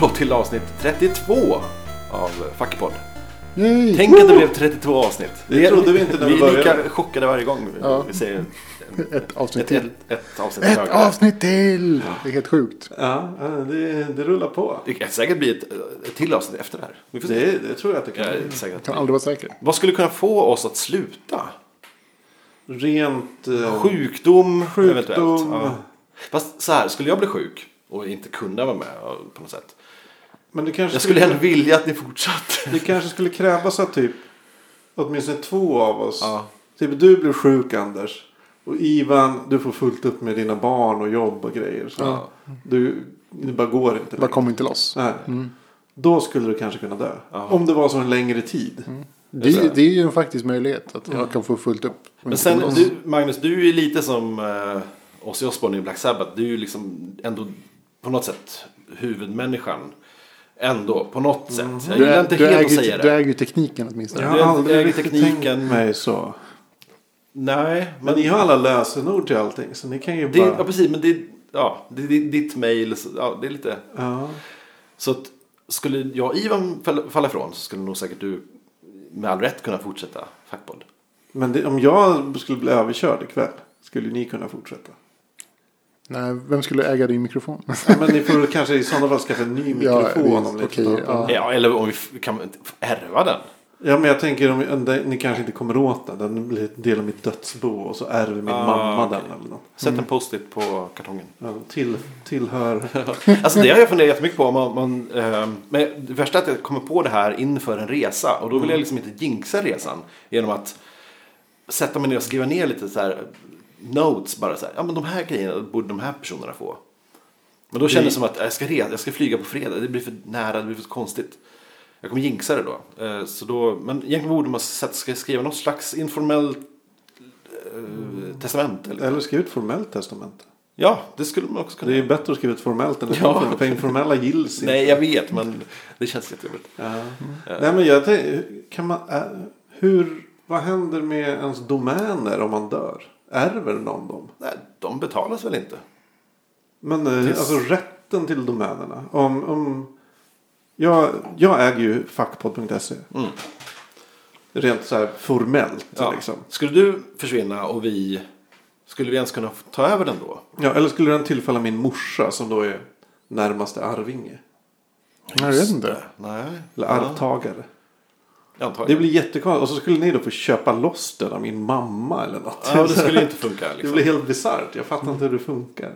Då till avsnitt 32 av Fackpodd. Yay! Tänk att det blev 32 avsnitt. Det trodde vi inte när vi Vi är lika började. chockade varje gång vi, Ja. vi säger Ett avsnitt ett, till. ett, ett avsnitt Ett avsnitt till! Det är helt sjukt. Ja, det, det rullar på. Det kan säkert bli ett, ett till avsnitt efter det här. Vi får se. Det, det tror jag att det kan Jag bli. att Kan aldrig vara säker. Vad skulle kunna få oss att sluta? Rent... eh, Sjukdom, Sjukdom. eventuellt. Ja. Fast så här, skulle jag bli sjuk och inte kunna vara med på något sätt. Men det kanske Jag skulle ändå vilja att ni fortsatte. Det kanske skulle krävas att typ åtminstone två av oss. Ja. Typ du blir sjuk Anders. Och Ivan, du får fullt upp med dina barn och jobb och grejer. Så Ja. du, det bara går inte. Bara längre. kom inte loss. Nej. Då skulle du kanske kunna dö. Ja. Om det var så en längre tid. Det, är- det är ju en faktisk möjlighet att jag kan få fullt upp. Men sen, du, Magnus, du är ju lite som uh, Ozzy Osbourne i Black Sabbath. Du är ju liksom ändå på något sätt huvudmänniskan. Ändå, på något sätt. Jag Du, gillar inte du, helt att äger, säga ju- du det. äger ju tekniken åtminstone. Jag har äger aldrig riktigt tekniken. mig så. Nej, Men men, ni har alla lösenord till allting. Så ni kan ju det, bara... ja, precis. Men det, ja, det, det, ditt mail, ja, det är lite... Ja. Så att skulle jag Ivan falla, falla ifrån så skulle nog säkert du med all rätt kunna fortsätta Fackpodd. Men det, om jag skulle bli överkörd ikväll. Skulle ni kunna fortsätta? Nej, vem skulle äga din mikrofon? Ja, men ni får kanske i sådana fall skaffa en ny Ja, mikrofon visst, om ni okej, ja. den. Ja, eller om vi kan ärva den. Ja men jag tänker om om det- ni kanske inte kommer åt den. Den blir en del av mitt dödsbo och så ärver min Ah, mamma okej. den eller något. Sätt en post-it på kartongen. Ja, till, tillhör. Alltså det har jag funderat jättemycket på. Man, man, ehm, men det värsta är att jag kommer på det här inför en resa. Och då vill jag liksom inte jinxa resan. Genom att sätta mig ner och skriva ner lite så här notes. Bara så här, ja men de här grejerna borde de här personerna få. Men då känner det som att jag ska, re- jag ska flyga på fredag. Det blir för nära, det blir för konstigt. Jag kommer jinxa det då. Eh, Så då men egentligen borde man sätta, ska skriva något slags informellt eh, testamente. Eller? Eller skriv ett formellt testamente. Ja, det skulle man också kunna Det är göra. bättre att skriva ett formellt än ett Ja. För informella gills inte. Nej, jag vet, men det känns jättejobbigt. Ja. Nej men jag tänker, kan man, äh, hur, vad händer med ens domäner om man dör? Ärver någon dem? Nej, de betalas väl inte? Men eh, Tills- alltså rätten till domänerna. Om, om, jag, jag äger ju fackpodd.se. Mm. Rent så här formellt. Ja. Liksom. Skulle du försvinna och vi... Skulle vi ens kunna ta över den då? Ja, eller skulle den tillfalla min morsa som då är närmaste arvinge? Jag vet inte. Nej. Eller Ja, arvtagare. jag antar Det det. blir jättekonstigt. Och så skulle ni då få köpa loss den av min mamma eller något. Ja, det skulle inte funka. Det Liksom. blir helt bisarrt. Jag fattar inte hur det funkar.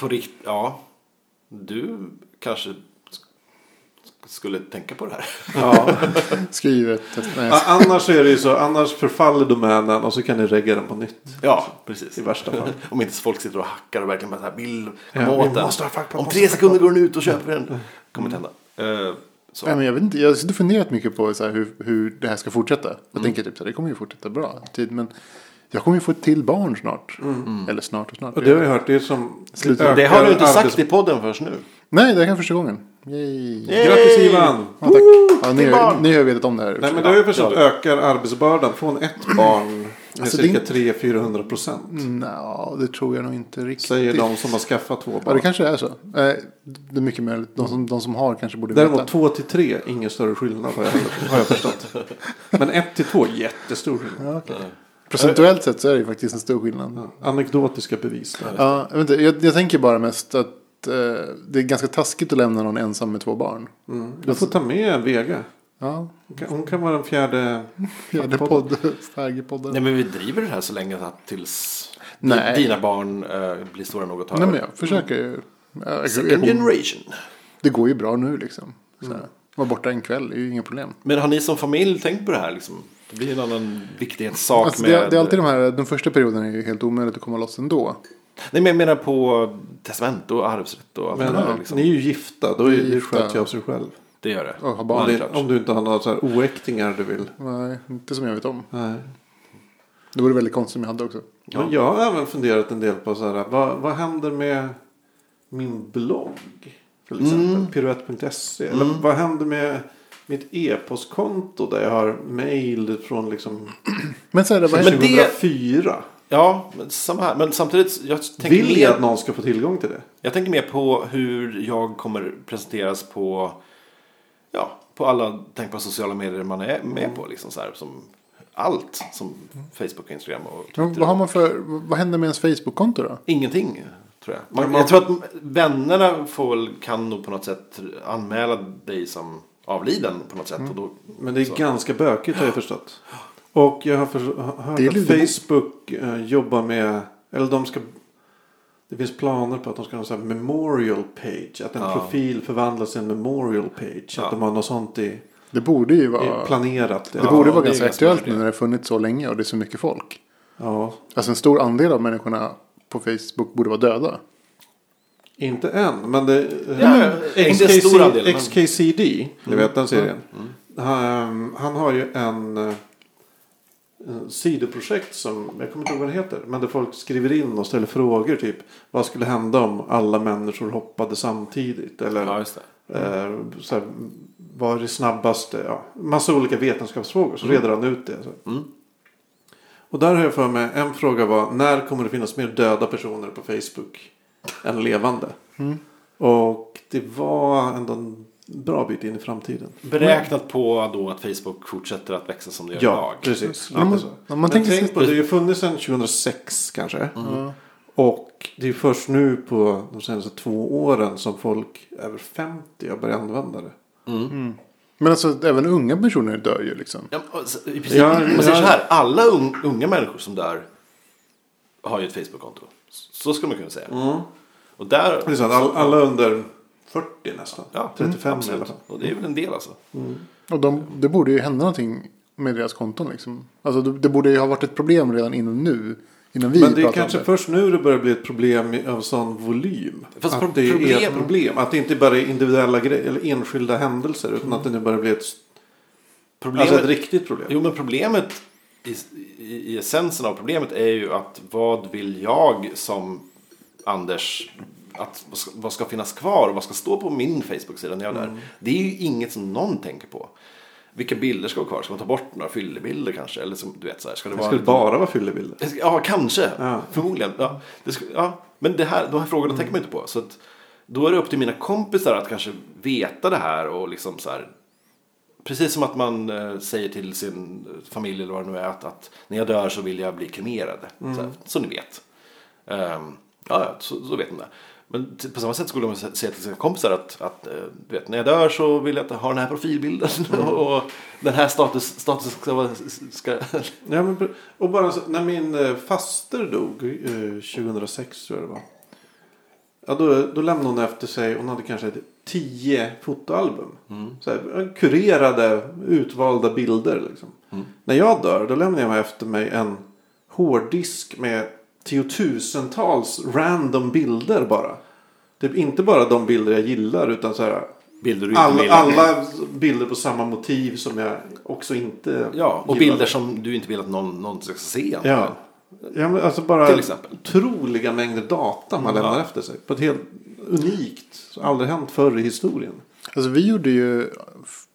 På rikt... Ja. Du kanske sk- skulle tänka på det här. Ja. Skriv ett test. Nej, Ja, annars är det ju så. Annars förfaller domänen och så kan ni regga den på nytt. Ja, precis. I värsta fall. Om inte folk sitter och hackar och verkligen bara så här vill Ja, komma vi åt den. Om tre sekunder går den ut och köper den. Kommer inte hända. Eh, så. Nej, men jag, vet inte, jag har funderat mycket på så här, hur, hur det här ska fortsätta. Jag Mm. tänker typ så här, det kommer ju fortsätta bra. Tid, men jag kommer ju få ett till barn snart. Eller snart och snart. Mm. Och det har jag hört. Det är som Det har du inte sagt i podden först nu. Nej, det här kan första gången. Yay. Grattis Ivan! Ja, tack. Ja, ni, barn. ni har ju vetat om det här. Nej men det har ju förstått ökar arbetsbördan från ett barn Alltså, cirka det är 300-400 procent. Nå, det tror jag nog inte riktigt. Säger de som har skaffat två Ja, barn. det kanske är så. Eh, Det är mycket möjligt. De som, de som har kanske borde Däremot veta. två till tre, ingen större skillnad har jag, har jag förstått. Men ett till två, jättestor skillnad. Ja, okej. Procentuellt sett så är det ju faktiskt en stor skillnad. Anekdotiska bevis. Ja, jag, inte, jag, jag tänker bara mest att eh, det är ganska taskigt att lämna någon ensam med två barn. Mm. Du får ta med Vega. Ja, Hon kan, vara den fjärde. fjärde podd, Stärgepodden. Nej men vi driver det här så länge att tills Nej. dina barn eh, blir stora nog att ta Nej men jag försöker ju. Jag, Second generation. det går ju bra nu liksom. Så här. Vara borta en kväll är ju inga problem. Men har ni som familj tänkt på det här? Liksom? Det blir en annan viktighetssak Alltså, med... det, det är alltid de här, den första perioden är ju helt omöjligt att komma loss ändå. Nej men jag menar på testamente och arvsrätt och allt Men det där. Liksom. ni är ju gifta, då är det sköter jag av sig själv. Det gör det. Om, barn. det, om du inte har några så här oäktingar du vill. Nej, inte som jag vet om. Nej. Det vore väldigt konstigt om jag hade också. Ja. Men jag har även funderat en del på så här, vad, vad händer med min blogg? Till exempel Mm. piruett.se. Eller vad händer med mitt e-postkonto där jag har mail från liksom Men så händer? det- 2004? Ja, men samma här. Men samtidigt, jag tänker, Vill ni mer, att någon ska få tillgång till det? jag tänker mer på hur jag kommer presenteras på, ja, på alla tänkbara sociala medier man är med på. Liksom så här, som allt som Facebook, Instagram och Twitter. Men vad, har man för, vad händer med ens Facebook-konto då? Ingenting, tror jag. Man, man- Jag tror att vännerna får, väl- kan nog på något sätt anmäla dig som avliden på något sätt. Och då, Men det är så. ganska bökigt har jag förstått. Och jag har för, hört att Facebook eh, jobbar med, eller de ska, det finns planer på att de ska ha en sån här memorial page. Att en Ja. profil förvandlas till en memorial page. Ja. Att de har något sånt i, Det borde ju vara, planerat. det Ja, borde det vara är ganska aktuellt nu när det har funnits så länge och det är så mycket folk. Ja, Alltså en stor andel av människorna på Facebook borde vara döda. inte än. Men det, Ja, eh, inte en stor andel, men- XKCD, ni Mm. vet den serien. Han, han har ju en, eh, en sidoprojekt som, jag kommer inte ihåg vad det heter. Men där folk skriver in och ställer frågor typ. Vad skulle hända om alla människor hoppade samtidigt? Eller Ja, eh, så här, vad är det snabbaste? Ja, massa olika vetenskapsfrågor. Så reder han ut det. Mm. Och där har jag för mig, en fråga var när kommer det finnas mer döda personer på Facebook än levande? Och det var ändå en bra bit in i framtiden. Beräknat på då att Facebook fortsätter att växa som det gör Ja, idag. precis. Ja, om man Men tänker sig- tänk på, det har ju funnits sedan 2006 kanske. Ja. Och det är först nu på de senaste två åren som folk över 50 har börjat använda det. Men alltså även unga personer dör ju liksom. Ja, och så- i princip, Ja, man säger ja. så här, alla un, unga människor som dör har ju ett Facebook-konto. Så skulle man kunna säga. Och där... Det är så att all, alla under 40 nästan. Ja, 35 i alla absolut. fall. Och det är väl en del alltså. Och de, det borde ju hända någonting med deras konton liksom. Alltså det, det borde ju ha varit ett problem redan innan nu. Innan vi Men det är kanske om först nu det börjar bli ett problem av sån volym. Fast att det är problem- ett problem. Att det inte bara är individuella grejer eller enskilda händelser. Utan att det nu börjar bli ett, Problemet, alltså ett riktigt problem. Jo, men problemet i, i, i essensen av problemet är ju att vad vill jag som Anders att vad ska, vad ska finnas kvar och vad ska stå på min Facebook-sida när jag är där. Det är ju inget som någon tänker på. Vilka bilder ska vara kvar? Ska man ta bort några fyllebilder kanske? Eller som, du vet, så här, ska det Det vara bara vara fyllebilder. Ja, kanske. Ja. Förmodligen. Ja. Det sk- ja. Men det här, de här frågorna tänker man inte på. Så att, då är det upp till mina kompisar att kanske veta det här och liksom så här. Precis som att man eh, säger till sin familj eller vad det nu är att, att när jag dör så vill jag bli kremerad. Så, här, så ni vet. Ja, ja, så, så vet ni det. Men på samma sätt skulle man sä- säga till sina kompisar att, att eh, du vet, när jag dör så vill jag ha den här profilbilden och den här status, statusen ska. Ska, Ja, men, och bara så, när min eh, faster dog eh, 2006 tror jag det var. Ja, då, då lämnade hon efter sig, hon hade kanske tio fotoalbum. Så här, kurerade, utvalda bilder. Liksom. När jag dör, då lämnar jag efter mig en hårddisk med tiotusentals random bilder bara. Typ inte bara de bilder jag gillar utan så här. bilder du Alla, alla bilder på samma motiv som jag också inte Ja, och gillade. bilder som du inte vill att någon, någon ska se. Ja. ja men alltså bara Till exempel. otroliga mängder data man lämnar efter sig. På ett helt unikt, aldrig hänt förr i historien. Alltså vi gjorde ju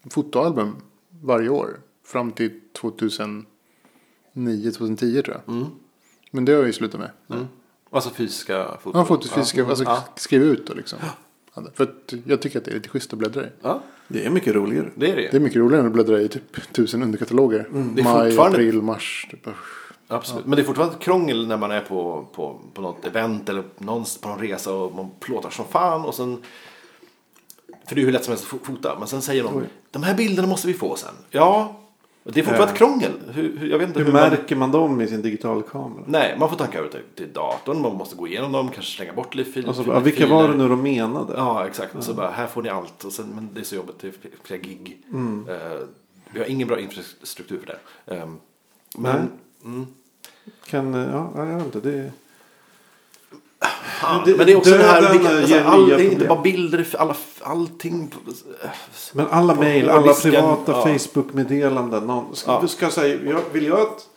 fotoalbum varje år. Fram till 2009, 2010 tror jag. Mm. Men det har jag ju slutat med. Alltså fysiska foton. Ja, fotot fysiska, alltså Ja. skriva ut och liksom. Ja, För att jag tycker att det är lite schysst att bläddra i. Ja, Det är mycket roligare. det är det Det är mycket roligare än att bläddra i typ tusen underkataloger. Mm, Det är Maj, fortfarande- april, mars. Typ. Absolut. Men det är fortfarande krångel när man är på, på, på något event eller på någon resa och man plåtar som fan och sen för det är ju hur lätt som helst att fo- fota. Men sen säger någon, de här bilderna måste vi få sen. Ja, det är fortfarande Ja. ett krångel. Hur, hur, jag vet inte Hur hur, man... märker man dem i sin digitalkamera? Nej, man får tanka över till, till datorn. Man måste gå igenom dem, kanske slänga bort lite fil, Alltså, fil, vilka filer. var det nu de menade? Ja, exakt. Och så bara, här får ni allt. Och sen, men det är så jobbigt, det är flera gig. Eh, vi har ingen bra infrastruktur för det. Um, men, mm, Kan, eh, ja, jag vet inte. Det är... fan, men det är också det här, vilka, alltså, all, det är inte bara bilder, alla, allting. Men alla mejl, alla privata ja. Facebook-meddelanden. Ska, Ja. du ska säga, jag, vill jag att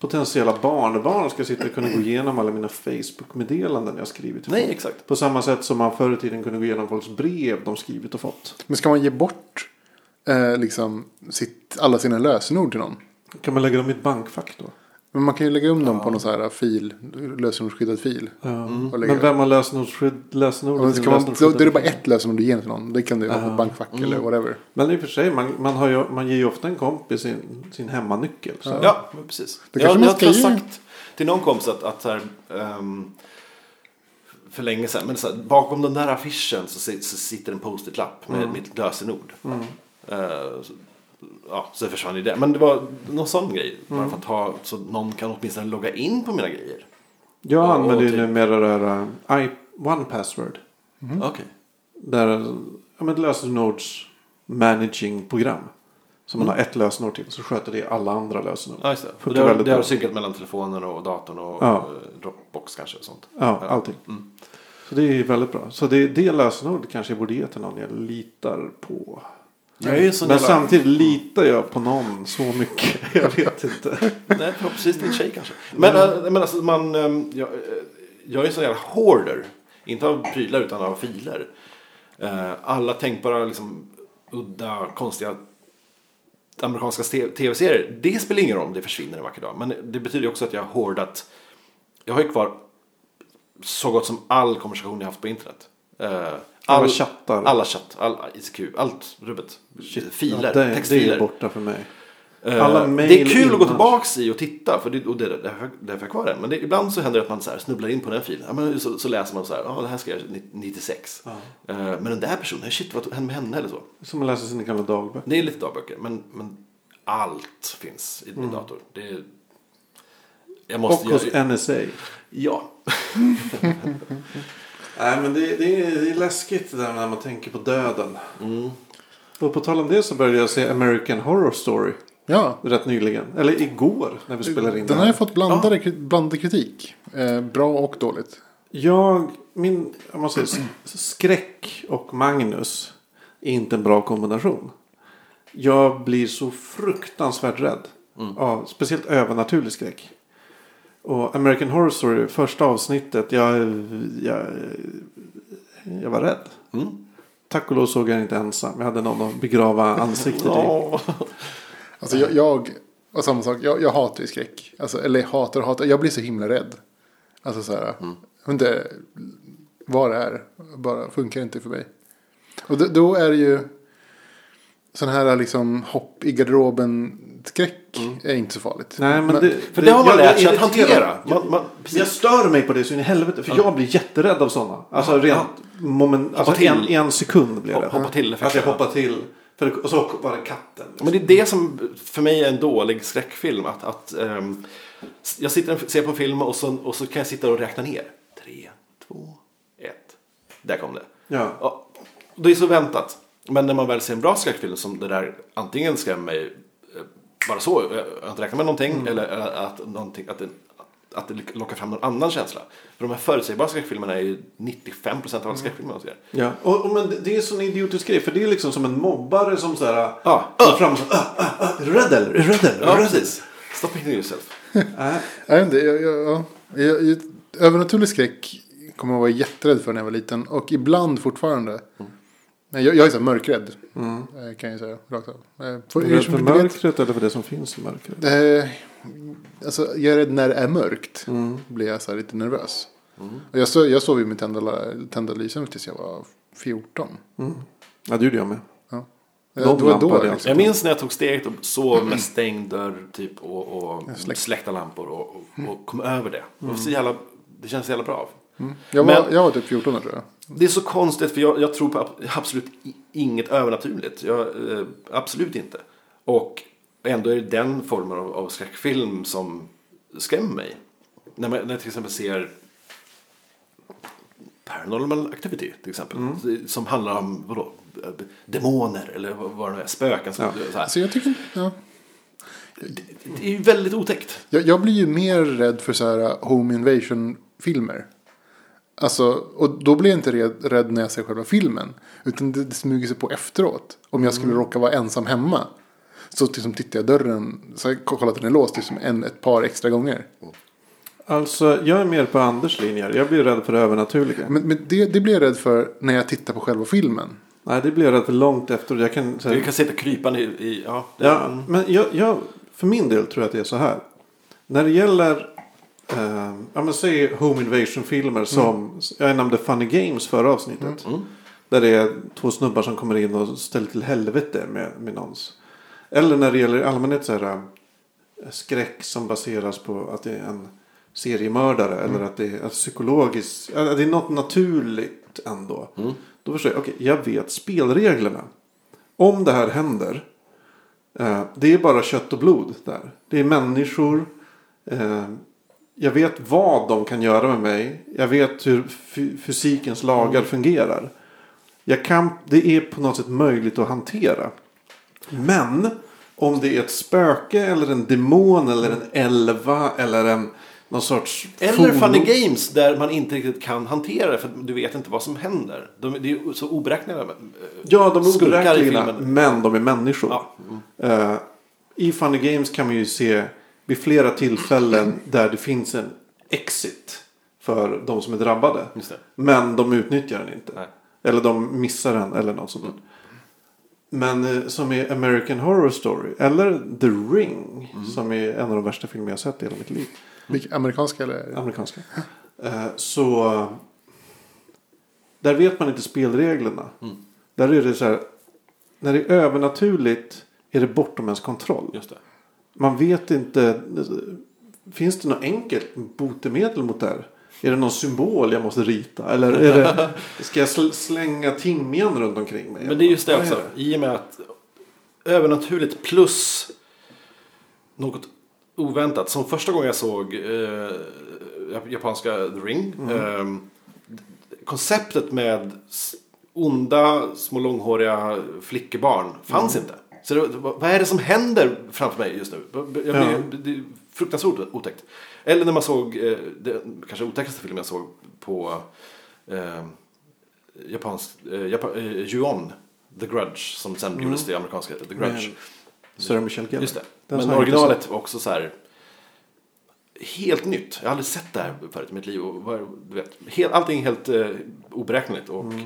potentiella barnbarn ska sitta och kunna gå igenom alla mina Facebook-meddelanden jag skrivit Nej, folk? exakt. På samma sätt som man förr i tiden kunde gå igenom folks brev de skrivit och fått. Men ska man ge bort eh, liksom sitt, alla sina lösenord till någon? Kan man lägga dem i ett bankfack då? Men man kan ju lägga um dem på någon så här fil, lösenordsskyddad fil. Ja. Och lägga- Men vem har lösenordsskydd? Ja, Lösenordet ska man, då, då är det bara ett lösenord du ger till någon. Det kan det vara på Ja. bankfack eller whatever. Men i och för sig, man, man, har ju, man ger ju ofta en kompis sin, sin hemmanyckel. Så. Ja, precis. Det jag, kanske man jag ska tror jag ge. sagt till någon kompis att, att så här, ehm, för länge sedan, men så här, bakom den där affischen så, så sitter en post-it-lapp med Mm. mitt lösenord. Eh, så, ja, så försvann ju det. Men det var någon sån grej. Bara Mm. för att ha, så någon kan åtminstone logga in på mina grejer. Jag använder ju typ- numera det här uh, I, One Password. Mm. Okej. Där, ja, men lösenords managing-program. Som man har ett lösenord till. Så sköter det alla andra lösenord. Ja, just det. Det, har, det har synkat mellan telefonen och datorn och Ja. eh, Dropbox kanske och sånt. Ja, allting. Mm. Så det är väldigt bra. Så det, det lösenord kanske jag borde ge till någon jag litar på. Jag är sån Men jävla- samtidigt litar jag på någon så mycket. Jag vet inte. Nej, förhoppningsvis din tjej kanske. Men, men alltså man, ähm, jag, äh, jag är en sån jävla hoarder. Inte av prylar utan av filer. Äh, alla tänkbara liksom udda, konstiga amerikanska tv-serier. Det spelar ingen roll om det försvinner en vacker dag. Men det betyder också att jag har hoardat. Jag har ju kvar så gott som all konversation jag haft på internet. Alla chattar. Alla chatt, all ICQ, allt rubbet. Filer, Ja, det, det textfiler. är borta för mig. Eh, Alla det mail är kul att gå innan. tillbaks i och titta. För det, och det, det, därför därför är jag kvar den. Men det, ibland så händer det att man så snubblar in på den filen. Ja, men så, så läser man så här. Ja, det här ska jag 96. Ja. Eh, men den där personen, shit vad hände med henne eller så. Som att läsa sina gamla dagböcker. Det är lite dagböcker. Men, men allt finns i min Mm. dator. Det är, jag Och måste hos göra, NSA. Ja. Nej men det, det, är, det är läskigt det där när man tänker på döden. Mm. Och på tal om det så började jag se American Horror Story. Ja, Rätt nyligen. Eller igår när vi spelade in den har ju fått blandade, kri- blandad kritik. Eh, bra och dåligt. Jag, min, jag måste säga, skräck och Magnus är inte en bra kombination. Jag blir så fruktansvärt rädd. Av, speciellt övernaturlig skräck. Och American Horror Story, första avsnittet, jag, jag, jag var rädd. Mm. Tack och lov såg jag inte ensam. Jag hade någon att begrava ansiktet i. Ja. Alltså jag, jag och samma sak, jag, jag hatar ju skräck. Alltså, eller hatar och hatar, jag blir så himla rädd. Alltså så här, vet inte vad det är, bara funkar inte för mig. Och då, då är det ju sån här liksom hopp i garderoben skräck är inte så farligt. Nej, men det, För det har man lärt sig jag att hantera. Man, man, jag stör mig på det så in i helvete. För jag blir jätterädd av sådana. Alltså rent moment, alltså till. en, en sekund blir jag rädd. Hoppa till Att jag hoppar till. För det, och så var det katten. Men det är det som för mig är en dålig skräckfilm. Att, att ehm, jag sitter och ser på en film och så, och så kan jag sitta och räkna ner. Tre, två, ett. Där kom det. Ja. Ja, det är så väntat. Men när man väl ser en bra skräckfilm som det där antingen skrämmer mig bara så, jag har inte räknat med någonting, Mm. eller eh, att, någonting, att, det, att det lockar fram någon annan känsla. För de här förutsägbara skräckfilmerna är ju 95% av alla skräckfilmer man ser. Ja. Och, och, men det- är en sån idiotisk grej. För det är liksom som en mobbare som så här. Ja. Går fram och så, ah, ah, ah, rädd eller? Rädd eller? Ja, precis. Stop hitting yourself. Nej. Jag vet inte, jag, jag, ja. jag, jag, övernaturlig skräck kommer jag vara jätterädd för när jag var liten. Och ibland fortfarande. Men jag, jag är så mörkrädd. eh, Kan jag säga rakt av. Eh, För Är som för mörkret eller för det som finns i mörkret? eh, alltså, jag är rädd när det är mörkt. Mm. Blir jag så här lite nervös. Och jag, sov, jag sov ju med tända, tända lysen tills jag var 14. Ja, det gjorde jag med. Ja. De Eh, då, då, jag. liksom. Jag minns när jag tog steget och sov med stängd dörr typ, och, och släck- släckta lampor och, och, och kom över det. Det, så jävla, det känns så jävla bra. Jag, var, men- jag var typ 14 år tror jag. Det är så konstigt för jag, jag tror på ab- absolut inget övernaturligt. Jag, eh, absolut inte. Och ändå är det den formen av, av skräckfilm som skrämmer mig. När, man, när jag till exempel ser Paranormal Activity till exempel. Som handlar om vadå, eh, demoner eller vad det nu är, spöken. Som, Ja. så här. Så jag tycker ja. Det är ju väldigt otäckt. Jag, jag blir ju mer rädd för så här uh, home invasion filmer. Alltså, och då blir jag inte rädd, rädd när jag ser själva filmen. Utan det, det smyger sig på efteråt. Om jag skulle råka vara ensam hemma. Så liksom tittar jag dörren. Så jag kollat att den är låst liksom en, ett par extra gånger. Alltså, jag är mer på Anders linjer. Jag blir rädd för det övernaturliga. Men, men det, det blir jag rädd för när jag tittar på själva filmen. Nej, det blir jag rädd för långt efter. Jag kan, här, Du kan sitta krypande i, i ja. Ja, men jag, jag, för min del tror jag att det är så här. När det gäller eh, ja, men säg Home Invasion-filmer som jag nämnde Funny Games förra avsnittet. Där det är två snubbar som kommer in och ställer till helvete med, med någons. Eller när det gäller i allmänhet så här, eh, skräck som baseras på att det är en seriemördare. Eller att det är att psykologiskt. Att det är något naturligt ändå. Då förstår jag, okej, jag vet spelreglerna. Om det här händer. Eh, det är bara kött och blod där. Det är människor. Eh, jag vet vad de kan göra med mig. Jag vet hur fy- fysikens lagar fungerar. Jag kan, det är på något sätt möjligt att hantera. Men om det är ett spöke eller en demon eller en elva eller en någon sorts Eller Funny Games där man inte riktigt kan hantera det för du vet inte vad som händer. De, det är så oberäkneliga. eh, Ja, de är oberäkneliga men de är människor. Ja. Eh, I Funny Games kan man ju se vid flera tillfällen där det finns en exit för de som är drabbade. Just det. Men de utnyttjar den inte. Nej. Eller de missar den eller något sånt. Men eh, som i American Horror Story eller The Ring. Som är en av de värsta filmer jag sett i hela mitt liv. Vilka, amerikanska eller? Amerikanska. Eh, så där vet man inte spelreglerna. Där är det så här. När det är övernaturligt är det bortom ens kontroll. Just det. Man vet inte. Finns det något enkelt botemedel mot det här? Är det någon symbol jag måste rita? Eller är det, ska jag sl- slänga timjan runt omkring mig? Men det är just det också. det? I och med att övernaturligt plus något oväntat. Som första gången jag såg eh, japanska The Ring. Eh, konceptet med onda små långhåriga flickebarn fanns inte. Så det, vad är det som händer framför mig just nu? Jag Ja. Det är fruktansvärt otäckt. Eller när man såg, eh, det kanske otäckaste filmen jag såg på eh, japansk, eh, Japan, eh, Ju-On, The Grudge, som sen gjordes till amerikanska The Grudge. Med Sarah Michelle Gellar. Just det. Den Men originalet var också så här helt nytt. Jag har aldrig sett det här förut i mitt liv. Och, du vet, helt, allting är helt eh, oberäkneligt och det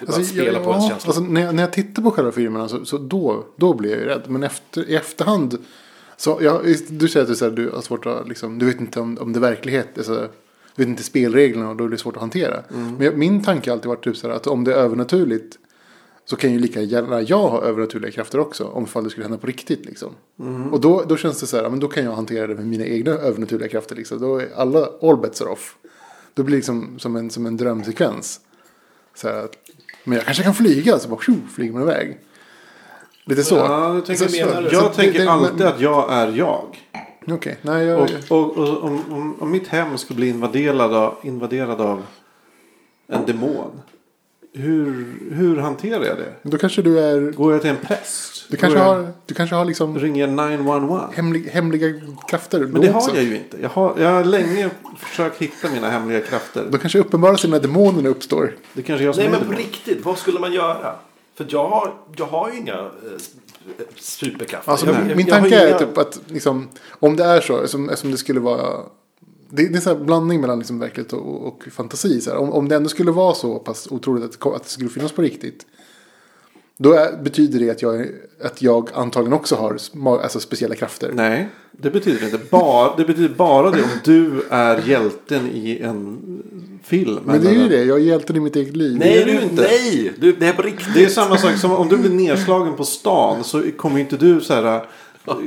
är bara att spela på ens ja, känslor. alltså, när, jag, när jag tittar på själva filmerna så, så då, då blir jag ju rädd. Men efter, i efterhand. Så, ja, du säger att du, så här, du har svårt att liksom, du vet inte om, om det är verklighet. Alltså, du vet inte spelreglerna och då är det svårt att hantera. Men jag, min tanke har alltid varit typ så här, att om det är övernaturligt. Så kan ju lika gärna jag ha övernaturliga krafter också. Om det skulle hända på riktigt liksom. Och då, då känns det så här, ja, men då kan jag hantera det med mina egna övernaturliga krafter. Liksom. Då är alla, all bets are off. Då blir det liksom som en, som en drömsekvens. Så här, men jag kanske kan flyga, så bara tjo, flyger man iväg. Lite så. Ja, jag tänker, Så- så- jag så tänker det- det- alltid men- att jag är jag. Okej, nej jag... Och, och, och om, om, om mitt hem skulle bli invaderad av, invaderad av en demon. Hur, hur hanterar jag det? Då kanske du är... Går jag till en präst? Du kanske jag, har, du kanske har liksom Ringer 911? hemlig, hemliga krafter. Men det har också. jag ju inte. Jag har, jag har länge försökt hitta mina hemliga krafter. Då kanske uppenbarar sig när demonerna uppstår. Det kanske jag som Nej är men på riktigt, vad skulle man göra? För jag har, jag har ju inga eh, superkrafter. Alltså, jag, min har tanke är typ att liksom, om det är så, som, som det skulle vara. Det, det är sån här blandning mellan liksom verklighet och, och fantasi. Så här. Om, om det ändå skulle vara så pass otroligt att, att det skulle finnas på riktigt. Då är, betyder det att jag, att jag antagligen också har alltså, speciella krafter. Nej, det betyder inte. Bara, det betyder bara det om du är hjälten i en film. Men det är ju det, jag är hjälten i mitt eget liv. Nej, är du inte. nej! Du, det är på riktigt. Det är samma sak som om du blir nedslagen på stan så kommer inte du så här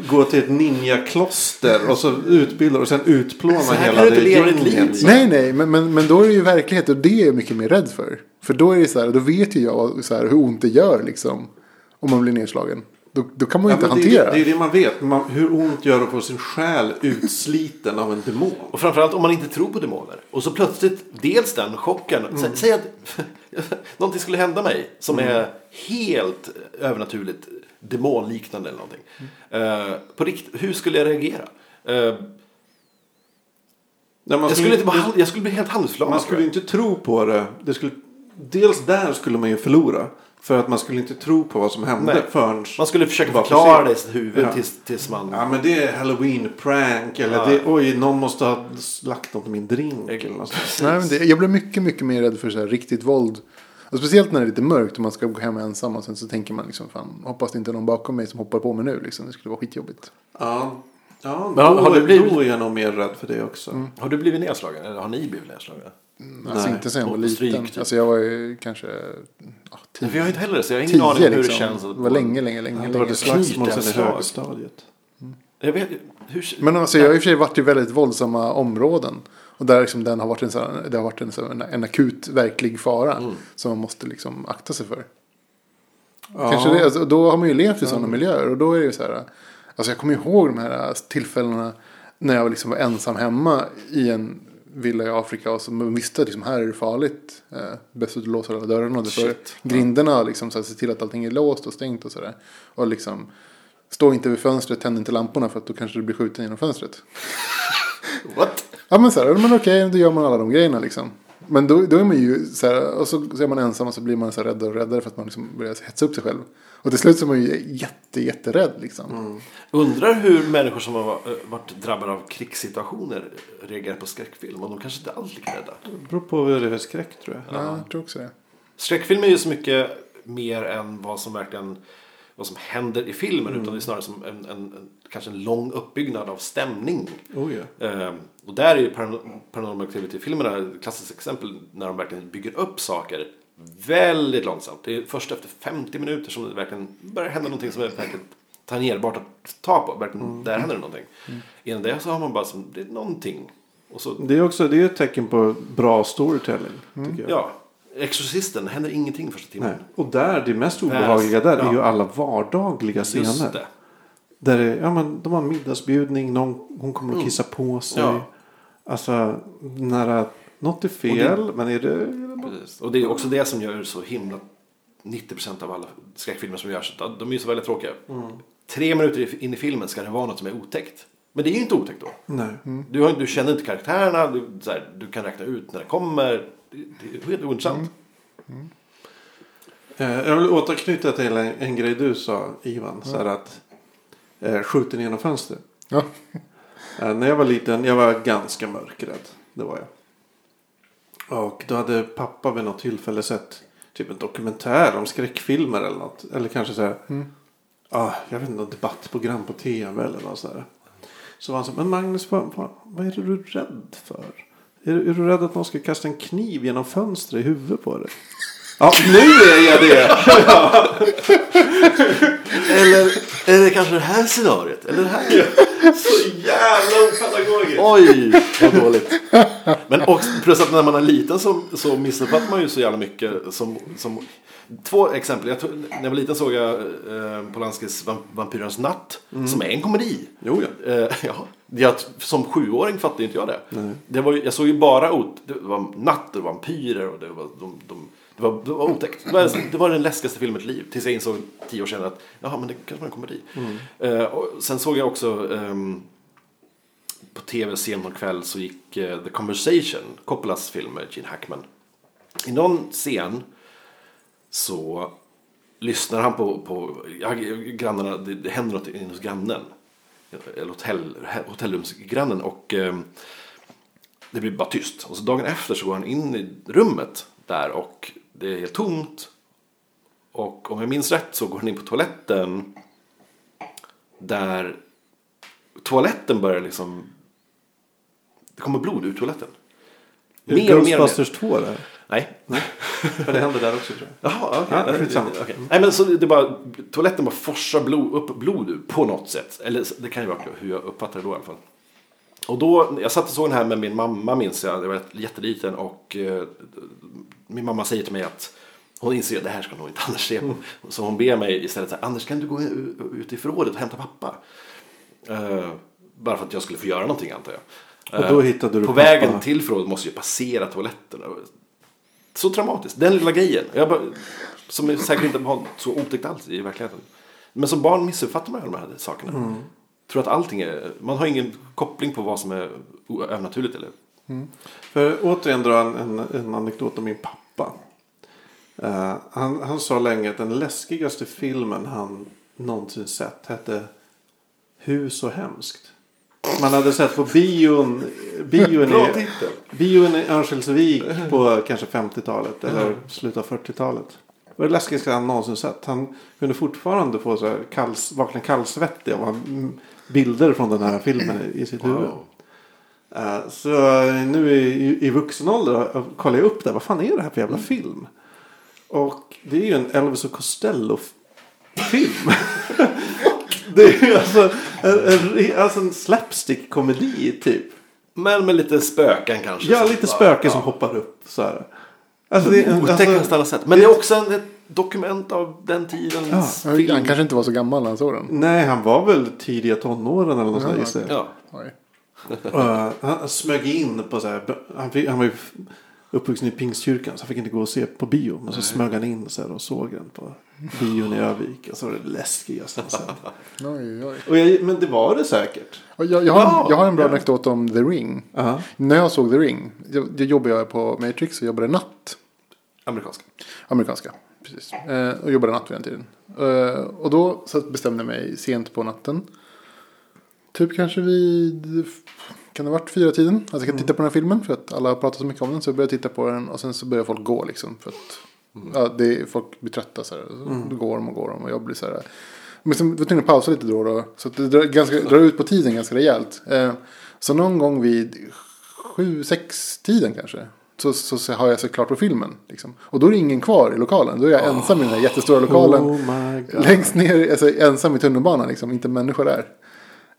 gå till ett ninjakloster och så utbilda och sen utplåna hela det gänget. Nej, nej, men, men, men då är det ju verklighet och det är jag mycket mer rädd för. För då är det så här, då vet ju jag så här, hur ont det gör liksom. Om man blir nedslagen. Då, då kan man ju Ja, inte men det, är, hantera. det är det man vet. Man, hur ont gör det att få sin själ utsliten av en demon? Och framförallt om man inte tror på demoner. Och så plötsligt, dels den chocken. Sä, säg att någonting skulle hända mig som är helt övernaturligt demonliknande eller någonting. Eh, på rikt, hur skulle jag reagera? Eh, Nej, man jag, skulle inte bara, jag skulle bli helt handlingsförlamad. Man skulle inte tro på det. det skulle, dels där skulle man ju förlora. För att man skulle inte tro på vad som hände Nej. förrän... Man skulle försöka förklara det i sitt huvud Ja. tills, tills man... Ja men det är halloween-prank. Eller Ja. det, oj, någon måste ha slaktat min drink. Eller något. Nej, men det, jag blir mycket, mycket mer rädd för så här, riktigt våld. Och speciellt när det är lite mörkt och man ska gå hem ensam och sen så tänker man liksom fan, hoppas det inte är någon bakom mig som hoppar på mig nu liksom. Det skulle vara skitjobbigt. Ja. Ja, Men har- då, har du blivit- då är jag nog mer rädd för det också. Har du blivit nedslagen? Eller har ni blivit nedslagna? Alltså Nej. inte sen jag var liten. stryk, typ. Alltså jag var ju kanske ja, För jag tio, har inte heller det, så jag har ingen aning tio om hur liksom. det känns. att- Det var länge, länge, länge. Det länge var det sedan. slagsmål sen i högstadiet. Jag vet hur... Men alltså jag har i och för sig varit i väldigt våldsamma områden. Och där liksom den har varit en, sån, det har varit en, sån, en akut verklig fara. Mm. Som man måste liksom akta sig för. Ja. Kanske det, alltså, då har man ju levt i sådana miljöer. Och då är det ju så här. Alltså jag kommer ihåg de här tillfällena. När jag liksom var ensam hemma i en villa i Afrika. Och så man visste att liksom, här är det farligt. Eh, bäst att låsa alla dörrarna. För Shit. grindarna liksom, så här, se till att allting är låst och stängt och sådär. Och liksom. Stå inte vid fönstret, tänd inte lamporna för att då kanske du blir skjuten genom fönstret. What? Ja men så här, men okej, då gör man alla de grejerna liksom. Men då, då är man ju så här, och så, så är man ensam och så blir man så här räddare och räddare för att man liksom börjar hetsa upp sig själv. Och till slut så är man ju jätte, jätterädd liksom. Undrar hur människor som har varit drabbade av krigssituationer reagerar på skräckfilm. Och de kanske inte alls är lika rädda. Det beror på vad det är för skräck tror jag. Ja, jag tror också det. Skräckfilm är ju så mycket mer än vad som verkligen vad som händer i filmen. Utan det är snarare som en, en, en, kanske en lång uppbyggnad av stämning. Oh, ja. Ehm, och där är ju Paran- Paranormal Activity-filmerna ett klassiskt exempel när de verkligen bygger upp saker väldigt långsamt. Det är först efter 50 minuter som det verkligen börjar hända någonting som är verkligen tangerbart att ta på. Verkligen, Där händer det någonting. Innan det så har man bara som, det är någonting. Så, Det är också det är ett tecken på bra storytelling. Tycker jag. ja, Exorcisten händer ingenting första timmen. Nej. Och där, det mest obehagliga där är Ja. ju alla vardagliga scener. Det. Där det, ja, men, de har middagsbjudning, någon, hon kommer att kissa på sig. Ja. Alltså, nära, något är fel, men är det... Är det? Precis. Och det är också det som gör så himla 90% av alla skräckfilmer som görs. De är ju så väldigt tråkiga. Tre minuter in i filmen ska det vara något som är otäckt. Men det är ju inte otäckt då. Nej. Du, har, du känner inte karaktärerna, du, här, du kan räkna ut när det kommer. Det, det är helt ointressant. Eh, jag vill återknyta till en, en grej du sa, Ivan. Så här att eh, skjuten genom fönster. Ja. Eh, när jag var liten, jag var ganska mörkrädd. Det var jag. Och då hade pappa vid något tillfälle sett typ en dokumentär om skräckfilmer eller något. Eller kanske så här. Ah, jag vet inte, något debattprogram på tv eller något sådär. Så var han så men Magnus, vad, vad, vad är du rädd för? Är, du- är du rädd att någon ska kasta en kniv genom fönstret i huvudet på dig? Ja, nu är jag det! Eller, eller kanske det här scenariot. Eller det här. Så jävla opedagogiskt! Oj, vad dåligt. Men också, plus att när man är liten så, så missuppfattar man ju så jävla mycket. Som, som, två exempel. Jag, tror- när jag var liten såg jag eh, Polanskis Vam- Vampyrens natt. Som är en komedi. Jo, ja. Eh, ja. Jag, som sjuåring fattade inte jag det. det var, jag såg ju bara ot, det var natt och vampyrer och det var, de, de, det var, det var otäckt. Det var, det var den läskigaste filmen i mitt liv. Tills jag insåg tio år senare att jaha, men det kanske var en komedi. Eh, och sen såg jag också ehm, på tv sent någon kväll så gick eh, The Conversation, Coppolas film med Gene Hackman. I någon scen så lyssnar han på, på ja, grannarna, det, det händer något inne hos grannen. Eller hotell, hotellrumsgrannen och eh, det blir bara tyst. Och så dagen efter så går han in i rummet där och det är helt tomt. Och om jag minns rätt så går han in på toaletten där toaletten börjar liksom det kommer blod ur toaletten. Mer och mer. Ghostbusters 2 där? Nej. För det händer där också tror jag. Jaha, okej. Ja, skitsamma. Okej. Nej, men så det bara, toaletten bara forsar blod, upp blod ur på något sätt. Eller det kan ju vara hur jag uppfattar det då i alla fall. Och då, jag satt och såg den här med min mamma minns jag, jag var jätteliten och eh, min mamma säger till mig att hon inser att det här ska nog inte Anders se på. Så hon ber mig istället så här, Anders kan du gå ut i förrådet och hämta pappa? Eh, bara för att jag skulle få göra någonting antar jag. Och då hittade du På pappa. vägen till förrådet måste jag passera toaletten. Så traumatiskt. Den lilla grejen. Bara, som säkert inte var så otäckt alls i verkligheten. Men som barn missuppfattar man ju de här sakerna. Tror att allting är, man har ingen koppling på vad som är övernaturligt eller. För återigen dra en, en, en anekdot om min pappa. Eh, han, han sa länge att den läskigaste filmen han någonsin sett hette Hur så hemskt. Man hade sett på bion, bion, i, bion i Örnsköldsvik på kanske 50-talet eller slutet av 40-talet. var det läskigaste han någonsin sett. Han kunde fortfarande få så här kalls, vakna kallsvettig av bilder från den här filmen i sitt huvud. Wow. Eh, Så nu i, i vuxen ålder kollar jag upp det. Vad fan är det här för jävla film? Och det är ju en Elvis och Costello-film. det är ju alltså en, en, alltså en slapstick-komedi typ. Men med lite spöken kanske. Ja, lite spöken ja. som hoppar upp så här. Alltså, det är alltså, alla sätt. Men det är också en, ett dokument av den tidens Han film. kanske inte var så gammal när han såg den. Nej, han var väl tidiga tonåren eller något Ja, sånt. Ja. Uh, han smög in på så här. Han, fick, han var ju uppvuxen i Pingstkyrkan så han fick inte gå och se på bio. Men så smög han in så här och såg den på bion i Övik. Och så var det läskigaste. Oj, oj. Och jag, Men det var det säkert. Jag, jag, har, Ja, jag har en bra ja. anekdot om The Ring. Ja. När jag såg The Ring, jag, jag jobbade på Matrix och jobbade natt. Amerikanska. Amerikanska, precis. Eh, och jobbade natt vid den tiden. Eh, och då så bestämde jag mig sent på natten. Typ kanske vid, kan det ha varit fyra tiden? Att jag ska titta på den här filmen för att alla har pratat så mycket om den. Så jag började titta på den och sen så börjar folk gå liksom. För att ja, det är, folk blir trötta så här. Då går de och går de och jag blir så här. Men sen var jag tvungen att pausa lite då och då. Så att det drar, ganska, drar ut på tiden ganska rejält. Eh, så någon gång vid sju, sex tiden kanske. Så, så, så har jag sett klart på filmen. Liksom. Och då är det ingen kvar i lokalen. Då är jag ensam i den här jättestora lokalen. Oh my god. Längst ner, alltså ensam i tunnelbanan liksom. Inte en människa där.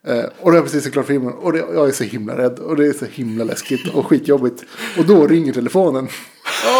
Eh, och då har jag precis sett klart filmen. Och det, jag är så himla rädd. Och det är så himla läskigt och skitjobbigt. Och då ringer telefonen.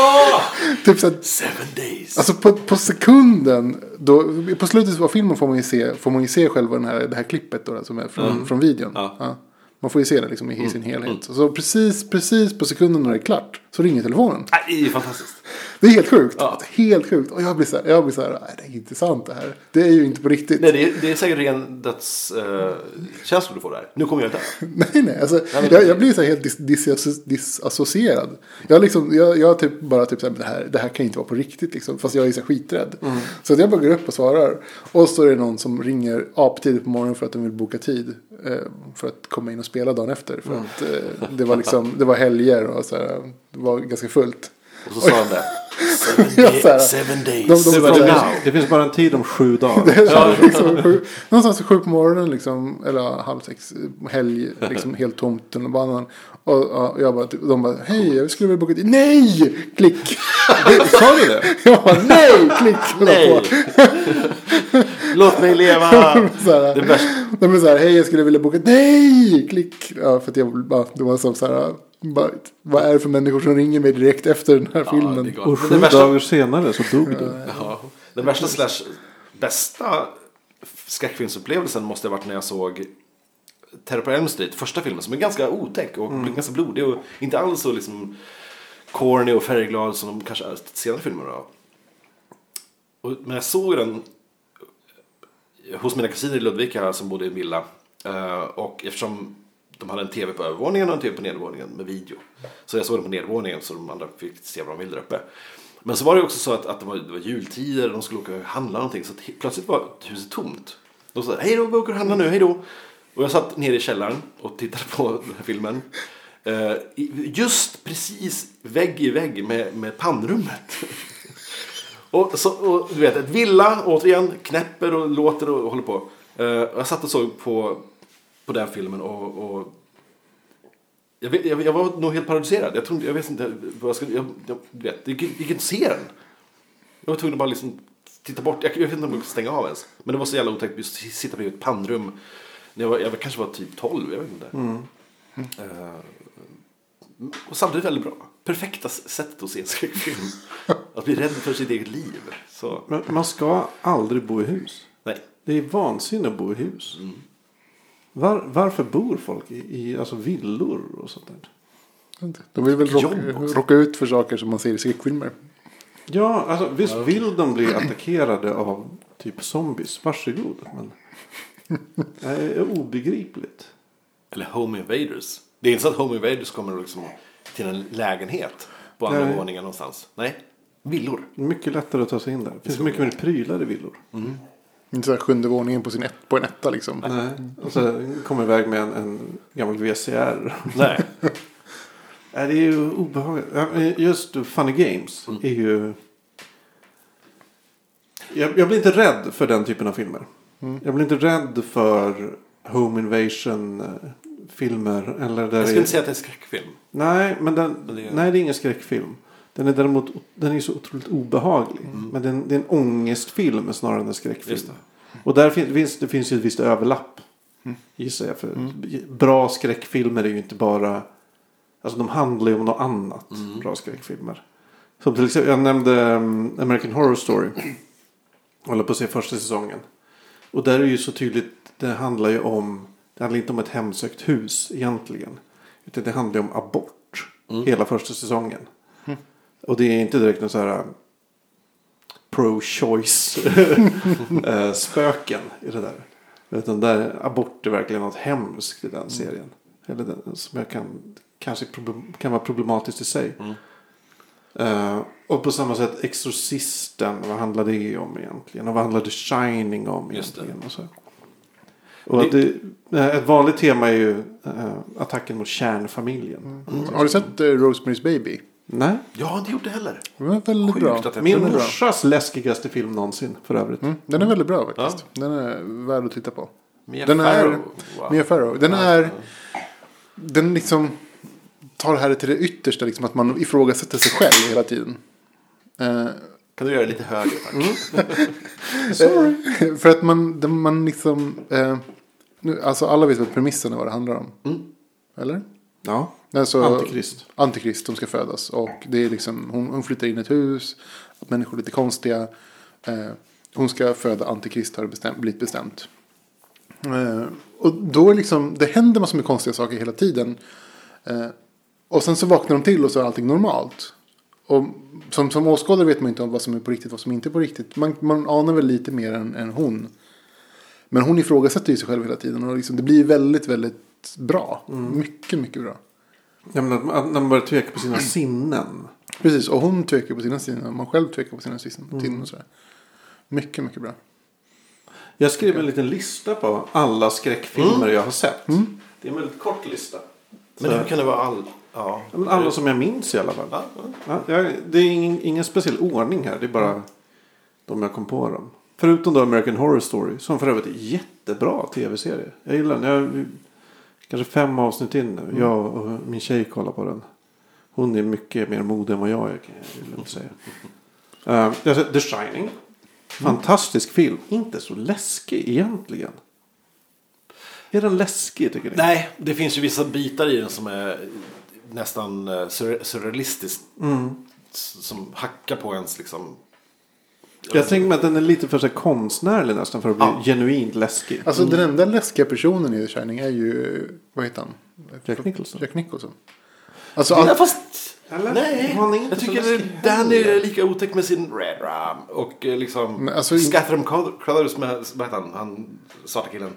typ så att Seven days. Alltså på, på sekunden, då, på slutet av filmen får man ju se, får man ju se själva den här, det här klippet då, som är från, från videon. Ja. Man får ju se det liksom i sin helhet. Så precis, precis på sekunden när det är klart så ringer telefonen. Det är ju fantastiskt. Det är helt sjukt. Ja. Helt sjukt. Och jag blir så här, jag blir så här, nej det är inte sant det här. Det är ju inte på riktigt. Nej, det, är, det är säkert ren dödskänslor du får där. Nu kommer jag dö. Nej, nej. Alltså, jag, jag blir så här helt dis, dis, disassocierad. Jag, liksom, jag, jag typ bara typ så här, det här, det här kan inte vara på riktigt. Liksom, fast jag är så skiträdd. Så att jag bara går upp och svarar. Och så är det någon som ringer aptidigt på morgonen för att de vill boka tid. Eh, för att komma in och spela dagen efter. För att eh, det, var liksom, det var helger och så här, det var ganska fullt. Och så sa han det. Seven, days, seven days. De- de- var, frågar- det, finns, det finns bara en tid om sju dagar. Det är liksom sju, någonstans sju på morgonen liksom, eller halv sex, helg, liksom helt tomt tunnelbanan. Och, och jag bara, de bara, hej, jag skulle vilja boka tid. Nej! Klick! Sa du det? Jag bara, nej! Klick! Nej. Låt mig leva. Så här, Det värsta. de är så här, hej, jag skulle vilja boka Nej! Klick! Ja, för att jag bara, det var som så här, bara, vad är det för människor som ringer mig direkt efter den här Ja, filmen? Och sju värsta, dagar senare så dog du. ja, den värsta slash bästa skräckfilmsupplevelsen måste ha varit när jag såg Terror på Elm Street, första filmen, som är ganska otäck och ganska blodig och inte alls så liksom corny och färgglad som de kanske är senare filmer. Då. Och, men jag såg den hos mina kusiner i Ludvika som bodde i en villa. Eh, och eftersom de hade en tv på övervåningen och en tv på nedervåningen med video. Så jag såg den på nedervåningen så de andra fick se vad de ville där uppe. Men så var det också så att, att det, var, det var jultider och de skulle åka och handla någonting. Så att plötsligt var huset tomt. De sa hej då, vi åker och handlar nu, hej då. Och jag satt nere i källaren och tittade på den här filmen. Eh, just precis vägg i vägg med, med pannrummet. Och, så, och du vet, ett villa, återigen, knäpper och låter och håller på. Eh, jag satt och såg på, på den filmen och, och jag, vet, jag, jag var nog helt paralyserad. Jag, trodde, jag vet inte vad jag skulle... Jag, jag, vet, gick, gick inte se den. Jag var tvungen att bara liksom titta bort. Jag, jag vet inte om jag kunde stänga av ens. Men det var så jävla otäckt att sitta bredvid ett pannrum. När jag, var, jag kanske var typ 12, jag vet inte. Eh, och samtidigt väldigt bra. Perfekta sättet att se en skräckfilm. att bli rädd för sitt eget liv. Så, Men man ska aldrig bo i hus. nej. Det är vansinne att bo i hus. Var, varför bor folk i, i alltså villor och sånt där? De vill väl råka, ut för saker som man ser i skräckfilmer. Ja, alltså visst vill de bli attackerade av typ zombies. Varsågod. Men det är obegripligt. Eller Home Invaders. Det är inte så att Home Invaders kommer liksom till en lägenhet på andra Nej. våningen någonstans. Nej, villor. Mycket lättare att ta sig in där. Det finns mycket mer prylar i villor. Inte så här sjunde våningen på, sin ett, på en etta liksom. Nej. Och så kommer iväg med en, en gammal VCR. Nej. Nej, det är ju obehagligt. Just Funny Games är ju... jag, jag blir inte rädd för den typen av filmer. Mm. Jag blir inte rädd för home invasion eh, filmer. Eller där Jag skulle inte säga att det är en skräckfilm. Nej, men den, Men det är- nej, det är ingen skräckfilm. Den är däremot den är så otroligt obehaglig. Men den, det är en ångestfilm snarare än en skräckfilm. Och där fin, finns, det finns ju ett visst överlapp. Gissar jag. För Bra skräckfilmer är ju inte bara... Alltså de handlar ju om något annat. Bra skräckfilmer. Som till exempel, jag nämnde um, American Horror Story. Jag håller på att se första säsongen. Och där är det ju så tydligt. Det handlar ju om. Det handlar inte om ett hemsökt hus egentligen. Utan det handlar ju om abort. Hela första säsongen. Och det är inte direkt en så här pro-choice eh, spöken i det där. Utan där abort är verkligen något hemskt i den serien. Eller den, som jag kan, kanske problem, kan vara problematiskt i sig. Eh, och på samma sätt Exorcisten, vad handlar det om egentligen? Och vad handlar The Shining om Just det. egentligen? Och så. Och det, eh, ett vanligt tema är ju eh, attacken mot kärnfamiljen. Har du sett eh, Rosemary's Baby? Nej. Jag har inte gjort det heller. Den är väldigt Sjukt bra. att jag- Min Den är bra. morsas läskigaste film någonsin för övrigt. Mm, den är väldigt bra faktiskt. Den är värd att titta på. Mia Den är- Farrow. Wow. Mia Farrow. Den är... Den liksom tar det här till det yttersta. Liksom, att man ifrågasätter sig själv hela tiden. Eh, Kan du göra det lite högre tack? eh, för att man, den- man liksom... Eh, nu, alltså alla vet vad premissen är vad det handlar om. Eller? Ja. Alltså, Antikrist. Antikrist som ska födas. Och det är liksom, hon, hon flyttar in i ett hus. Att människor är lite konstiga. Eh, hon ska föda Antikrist har det bestämt, blivit bestämt. Eh, och då är liksom, det händer massor med konstiga saker hela tiden. Eh, och sen så vaknar de till och så är allting normalt. Och som, som åskådare vet man inte om vad som är på riktigt och vad som inte är på riktigt. Man, man anar väl lite mer än, än hon. Men hon ifrågasätter ju sig själv hela tiden. Och liksom, det blir väldigt, väldigt bra. Mycket, mycket bra. Ja, men att, man börjar tveka på sina sinnen. Precis, och hon tvekar på sina sinnen. och Man själv tvekar på sina sinnen. Och sådär. Mycket, mycket bra. Jag skrev en liten lista på alla skräckfilmer jag har sett. Det är en väldigt kort lista. Men Så- hur kan det vara all... Ja. Men alla som jag minns i alla fall. Ja, ja. Ja, det är ingen, ingen speciell ordning här. Det är bara de jag kom på dem. Förutom då American Horror Story. Som för övrigt är jättebra tv-serie. Jag gillar den. Jag, kanske fem avsnitt in nu. Jag och min tjej kollar på den. Hon är mycket mer modig än vad jag är kan jag säga. Uh, sett The Shining. Fantastisk film. Inte så läskig egentligen. Är den läskig tycker ni? Nej, det finns ju vissa bitar i den som är nästan eh, surre- surrealistiskt. S- Som hackar på ens liksom... Jag tänker mig att den är lite för så här konstnärlig nästan för att bli Ja. genuint läskig. Alltså den enda läskiga personen i The Shining är ju, vad heter han? Jack Nicholson. Jack Nicholson. Alltså, Ja, all, fast... Eller? Nej, Han är inte jag tycker Danny är lika otäck med sin Red Ram. Och eh, liksom... Men alltså, Scathram Crothers med, vad heter han, han svarta killen.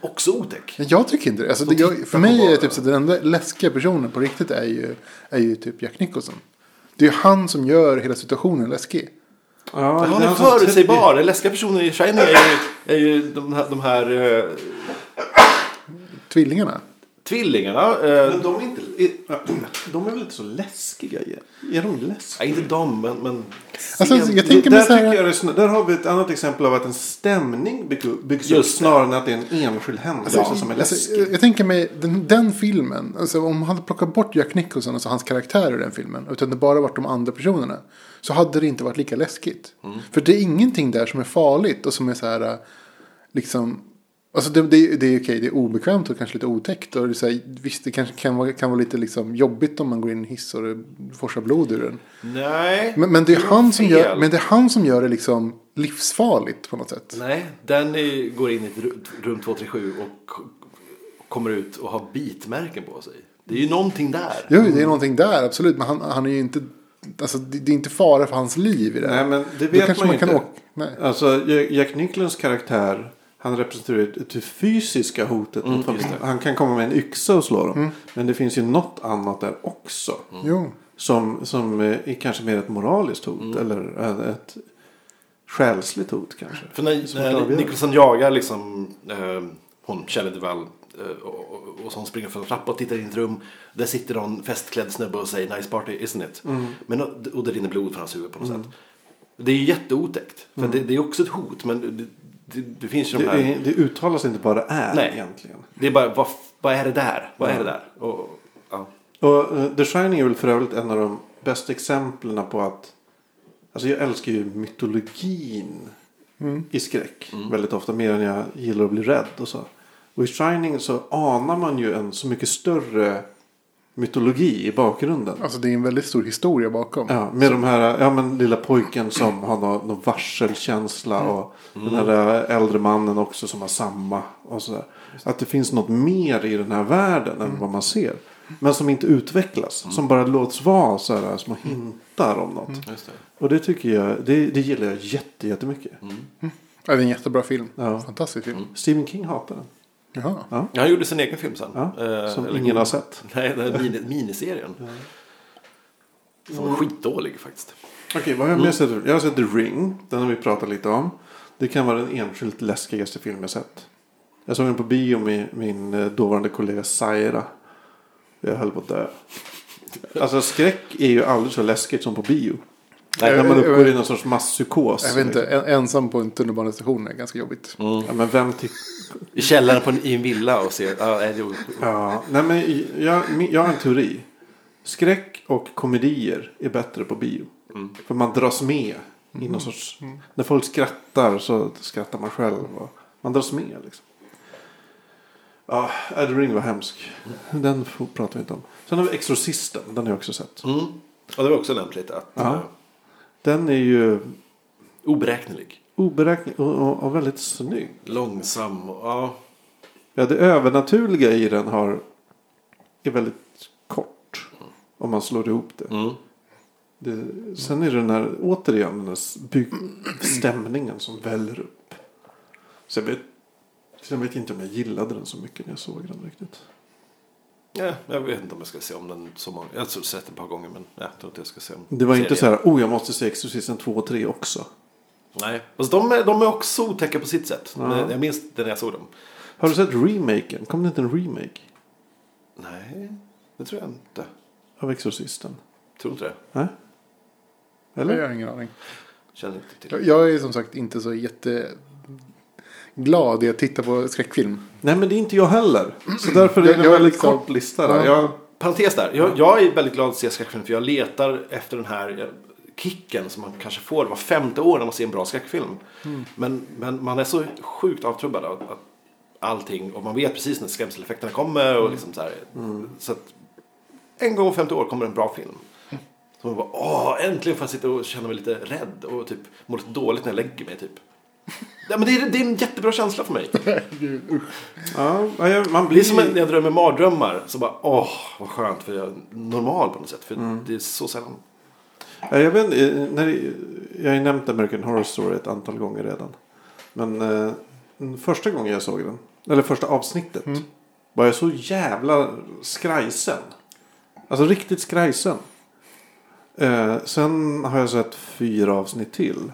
Också otäck. jag tycker inte det. Alltså, det De jag, för mig är det typ så att den enda läskiga personen på riktigt är ju, är ju typ Jack Nicholson. Det är ju han som gör hela situationen läskig. Ja, Han det är förutsägbar. Den läskiga personen i Shining är ju, är ju de här, de här eh, Tvillingarna. tvillingarna. Men Eh, de är inte... Är, de är väl inte så läskiga? Är, de läskiga? nej, inte de, men... men Alltså, jag tänker där, så tycker här. jag där har vi ett annat exempel av att en stämning bygg- byggs upp snarare än att det är en enskild händelse som är Alltså, läskig. jag, jag tänker mig den, den filmen. Alltså, om man hade plockat bort Jack Nicholson, alltså hans karaktär ur den filmen. Utan det bara varit de andra personerna. Så hade det inte varit lika läskigt. Mm. För det är ingenting där som är farligt och som är så här. äh, Liksom. Alltså det, det, det är okej, det är obekvämt och kanske lite otäckt. Och det är så här, visst, det kanske kan vara, kan vara lite liksom jobbigt om man går in i en hiss och det forsar blod ur den. Nej. Men, men, det är han som gör, men det är han som gör det liksom livsfarligt på något sätt. Nej, den är, går in i rum 237 och kommer ut och har bitmärken på sig. Det är ju någonting där. Jo, det är någonting där, absolut. Men han, han är ju inte... Alltså, det, det är inte fara för hans liv i det. Nej, men det vet man kan inte. åka- nej. Alltså Jack- Nicholsons karaktär. Han representerar det- fysiska hotet mot familjen. Han kan komma med en yxa och slå dem. Mm. Men det finns ju något annat där också. Jo. Som, som eh, är kanske mer ett moraliskt hot. Eller eh, ett själsligt hot kanske. För när, när. Nicholson jagar liksom eh, hon, Shelley Duvall och, och, och så hon springer för en trappa och tittar in i ett rum. Där sitter någon festklädd snubbe och säger nice party isn't it? Men, och, det rinner blod från hans huvud på något sätt. Det är ju jätteotäckt. För det, det är också ett hot. Men det, det, det finns ju de Det, här. är, det uttalas inte det är Nej. egentligen. Det är bara, vad, vad är det där? Vad är det där? Och, ja. Och eh, The Shining är väl för övrigt en av de bästa exemplen på att Alltså jag älskar ju mytologin i skräck. Väldigt ofta mer än jag gillar att bli rädd och så. Och i Shining så anar man ju en så mycket större mytologi i bakgrunden. Alltså det är en väldigt stor historia bakom. Ja, med de här, ja men lilla pojken som har någon, någon varselkänsla och den här äldre mannen också som har samma. Och sådär. Att det finns något mer i den här världen än vad man ser. Men som inte utvecklas. Som bara låts vara så här små hintar om något. Just det. Och det tycker jag, det, det gillar jag jätte, jättemycket. Ja, det är en jättebra film. Ja. Fantastisk film. Stephen King hatar den. Jaha. Ja. Han gjorde sin egen film sen. Ja, Eh, som eller- ingen har sett. Nej, den här mini, miniserien. Som var skitdålig faktiskt. Okej, vad har jag mer sett? Jag har sett The Ring. Den har vi pratat lite om. Det kan vara den enskilt läskigaste film jag sett. Jag såg den på bio med min eh, dåvarande kollega Saira. Jag höll på att dö. Alltså skräck är ju aldrig så läskigt som på bio. Nej, när man uppgår i någon sorts masspsykos. Jag vet inte, en, ensam på en tunnelbanestation är ganska jobbigt. Ja, men vem. I källaren på en, i en villa och ser... Ja, nej, det Ja, nej men jag, jag har en teori. Skräck och komedier är bättre på bio. För man dras med i någon sorts... När folk skrattar så skrattar man själv. Och man dras med liksom. Ja, Ed Ring var hemsk. Den får- pratar vi inte om. Sen har vi Exorcisten. Den har jag också sett. Mm. Och det var också lämpligt att... Ja. Den är ju oberäknelig. oberäknelig och, och, väldigt snygg. Långsam. Ja. Ja, det övernaturliga i den har, är väldigt kort. Om man slår ihop det. Mm. Det, sen är det den här, återigen, den här bygg, stämningen som väller upp. Så jag vet, vet jag inte om jag gillade den så mycket när jag såg den riktigt. Ja, jag vet inte om jag ska se om den så många. Jag har sett den ett par gånger men jag tror inte jag ska se om Det var inte så här, oh jag måste se Exorcisten 2 och 3 också. Nej. Fast de är, de är också otäcka på sitt sätt. Ja. Men Jag minns det när jag såg dem. Har du sett remaken? Kom det inte en remake Nej, det tror jag inte. av Exorcisten? Tror inte det. Nej? Jag Eller? har ingen aning. Känner inte till. Jag, jag är som sagt inte så jätteglad i att titta på skräckfilm. Nej men det är inte jag heller. Så därför är det Jag- en väldigt liksom- kort lista. Där. Ja. Jag, Parentes där. Jag, jag är väldigt glad att se skräckfilm för jag letar efter den här eh, kicken som man kanske får var femte år när man ser en bra skräckfilm. Men, men man är så sjukt avtrubbad av att allting och man vet precis när skrämseleffekterna kommer och liksom så här. Så att en gång om femte år kommer en bra film. Så man bara, åh, äntligen får jag sitta och känna mig lite rädd och typ må lite dåligt när jag lägger mig typ. Ja, men det, är, det är en jättebra känsla för mig. ja, man Det är blir som när jag drömmer mardrömmar. Så bara, åh, vad skönt för jag är normal på något sätt. För det är så sällan. Ja, Jag, vet, eh, när, det- jag har ju nämnt American Horror Story ett antal gånger redan. Men eh, första gången jag såg den, eller första avsnittet, var jag så jävla skrajsen. Alltså riktigt skrajsen. Eh, sen har jag sett fyra avsnitt till.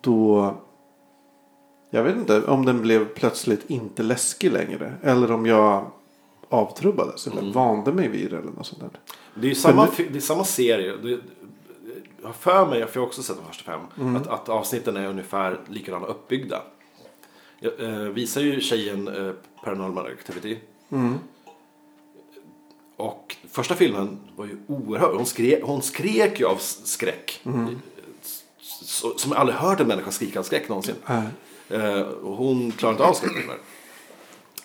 Då, jag vet inte om den blev plötsligt inte läskig längre. Eller om jag avtrubbades eller vande mig vid det eller något sånt där. Det är ju samma, fi- det är samma serie. Det, jag har för mig, för jag har också sett de första fem, att, att avsnitten är ungefär likadana uppbyggda. Jag eh, visar ju tjejen eh, Paranormal Activity. Och första filmen var ju oerhört, hon skrek, hon skrek ju av skräck. Så, som jag aldrig hört en människa skrika av skräck någonsin. Eh, och hon klarade inte av skräckfilmer.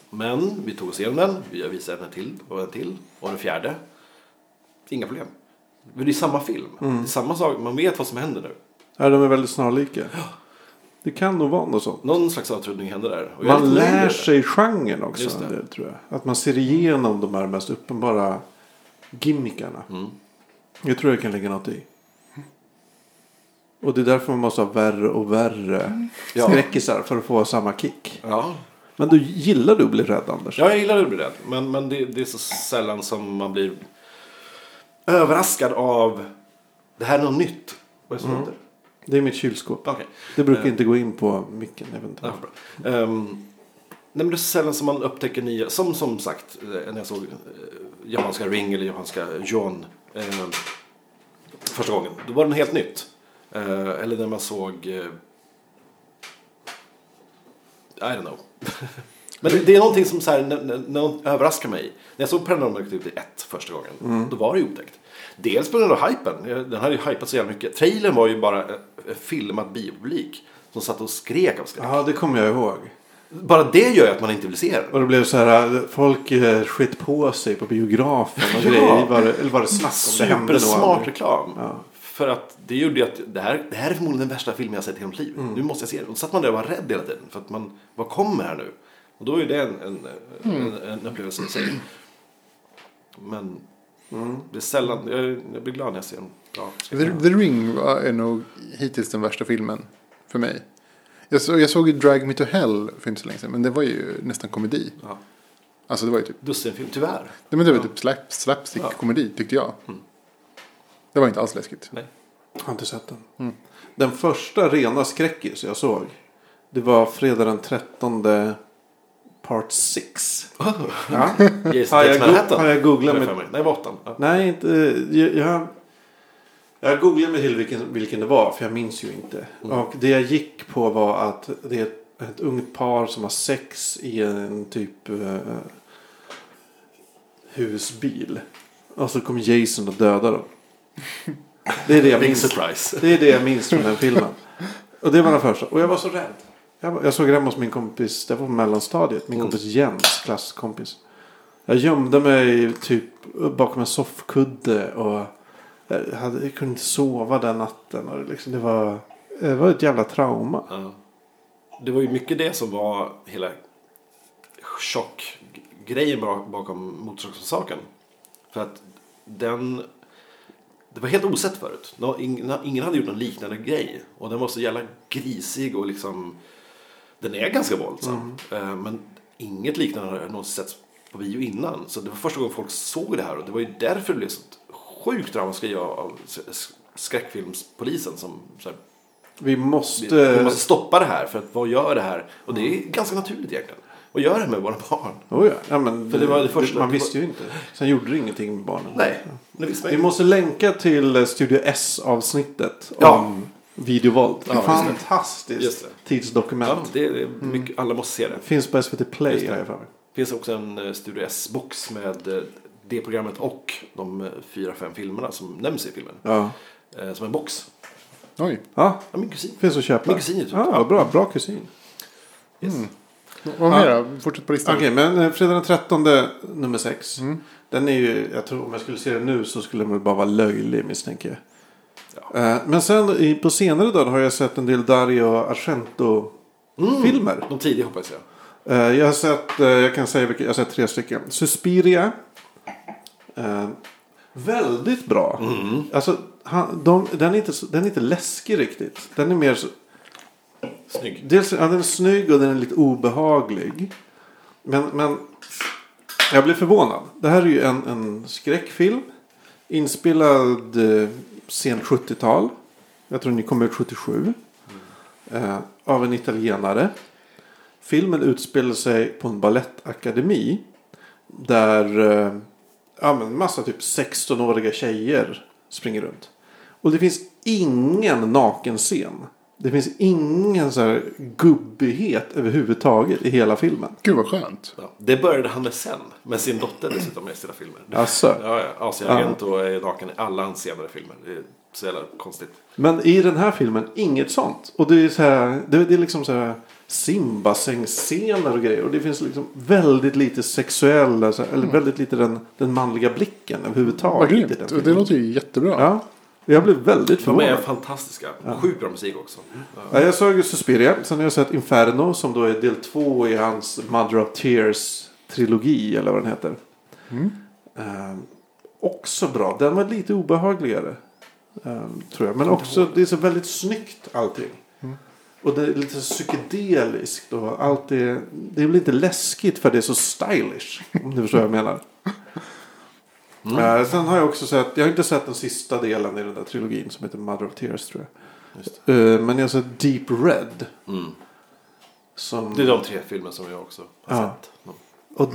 Men vi tog oss igenom den. Vi har visat en till och en till och en fjärde. Inga problem. Men det är samma film. Det är samma sak. Man vet vad som händer nu. Ja, de är väldigt snarlika. Det kan nog vara något sånt. Någon slags avtrubbning händer där. Man lär sig genren också. Det. Det. tror jag. Att man ser igenom de här mest uppenbara gimmickarna. Mm. Jag tror jag kan lägga något i. Och det är därför man måste ha värre och värre Ja. skräckisar för att få samma kick. Ja. Men du gillar du att bli rädd Anders? ja, jag gillar att bli rädd. Men, men det, det är så sällan som man blir överraskad av det här är något nytt. Vad är det som låter? Det är mitt kylskåp. Okej. Det brukar Eh. inte gå in på micken. Jag. Ja. Ehm, nej, men det är sällan som man upptäcker nya, som som sagt eh, när jag såg uh, japanska Ring eller japanska John eh, första gången. Då var den helt nytt. Eh, eller när man såg... Eh, I don't know. Men det, det är någonting som så här, någon överraskar mig. När jag såg Paranormal Activity 1 första gången, då var det ju otäckt. Dels på grund av hypen. Den hade ju hypat så jävla mycket. Trailern var ju bara eh, filmad biopublik som satt och skrek av skräck. Ja, det kommer jag ihåg. Bara det gör ju att man inte vill se den. Och det blev så här, folk eh, skit på sig på biografen och Ja. grejer. Var det, eller var det snack om det Supersmart reklam. Ja. För att det gjorde ju att det här, det här är förmodligen den värsta filmen jag sett i hela mitt liv. Mm. Nu måste jag se den. Och då satt man där och var rädd hela tiden. För att man, vad kommer här nu? Och då är det en, en, Mm. en, en upplevelse i sig. Men Mm. det är sällan, jag, jag blir glad när jag ser en bra The, The Ring var, är nog hittills den värsta filmen för mig. Jag, så, jag såg ju Drag Me To Hell för inte så länge sedan. Men det var ju nästan komedi. Ja. Alltså det var ju typ, Dussinfilm, tyvärr. nej, men det var typ slap, slapstick-komedi tyckte jag. Det var inte alls läskigt. Nej. Jag har inte sett den. Den första rena skräckis jag såg. Det var fredag den 13 part 6. Ja. Yes, Har jag Takes go- Manhattan. har jag googlat med- mig. Nej, det var. Ja. Nej, inte. Jag, jag, googlade mig till vilken, vilken det var. För jag minns ju inte. Och det jag gick på var att det är ett, ett ungt par som har sex i en typ eh, husbil. Och så kommer Jason och dödar dem. Det är det jag minns. surprise. Det är det jag minns från den filmen. Och det var den första. Och jag var så rädd. Jag, var- jag såg den hos min kompis. Det var på mellanstadiet. Min kompis Jens klasskompis. Jag gömde mig typ bakom en soffkudde. Och jag, hade, jag kunde inte sova den natten. Och det liksom, det, var, det var ett jävla trauma. Ja. Det var ju mycket det som var hela chockgrejen bak- bakom Motorsågsmassakern. För att den... Det var helt osett förut. Ingen hade gjort någon liknande grej. Och den var så jävla grisig och liksom... Den är ganska våldsam. Eh, Men inget liknande har någonsin setts på bio innan. Så det var första gången folk såg det här. Och det var ju därför det blev så sjukt ramaskri av skräckfilmspolisen som så här, Vi vi, måste... vi måste stoppa det här för att vad gör det här? Och det är ganska naturligt egentligen. Vad gör det med våra barn? Oh ja. Ja, men För det var det första- man visste ju inte. Sen gjorde det ingenting med barnen. Nej, det visste man Vi måste länka till eh, Studio S-avsnittet Ja. om videovåld. Ja. Fantastiskt Just det. tidsdokument. Ja, det är mycket, alla måste se det. Finns på SVT Play det. Det finns också en eh, Studio S-box med eh, det programmet och de fyra, fem filmerna som nämns i filmen. Ja. Som en box. Oj. ja, Ja, min kusin. finns att köpa. Min kusin typ- Ja, bra. Bra kusin. Yes. Vad mer då? Fortsätt på listan. Okej, men eh, fredag den 13 nummer 6. Den är ju, jag tror om jag skulle se den nu så skulle den bara vara löjlig misstänker jag. Eh, Men sen på senare dagar har jag sett en del Dario Argento-filmer. De tidiga hoppas jag. Eh, Jag har sett, jag kan säga vilka, jag har sett tre stycken. Suspiria. Eh, väldigt bra. Alltså, han, de, den, är inte, den är inte läskig riktigt. Den är mer Snygg. dels ja, den är snygg och den är lite obehaglig. Men, men jag blev förvånad. Det här är ju en, en skräckfilm. Inspelad eh, sent 70-tal. Jag tror ni kom ut 77. Eh, av en italienare. Filmen utspelar sig på en ballettakademi. Där eh, ja, men massa typ 16-åriga tjejer springer runt. Och det finns ingen nakenscen. Det finns ingen så här gubbighet överhuvudtaget i hela filmen. Gud vad skönt. Ja. Det började han med sen. Med sin dotter dessutom i sina filmer. Alltså. Ja, ja. Asiaagent och är naken i alla hans senare filmer. Det är så jävla konstigt. Men i den här filmen, inget sånt. Och det är så här, det, det är liksom så här simbassängsscener och grejer. Och det finns liksom väldigt lite sexuella, så här, eller väldigt lite den, den manliga blicken överhuvudtaget. Vad grymt. Det låter ju jättebra. Ja, jag blev väldigt De är förvånad. fantastiska. Sjukt bra musik också. Ja. Ja, jag såg Suspiria. Sen har jag sett Inferno som då är del två i hans Mother of Tears trilogi eller vad den heter. Ehm, också bra. Den var lite obehagligare. ehm, tror jag. Men också det är så väldigt snyggt allting. Och det är lite psykedeliskt och allt är, det är väl inte läskigt för det är så stylish. Om du förstår vad jag menar. Eh, sen har jag också sett, jag har inte sett den sista delen i den där trilogin som heter Mother of Tears tror jag. Just Eh, men jag har sett Deep Red. Mm. Som, Det är de tre filmer som jag också har Ja. sett. och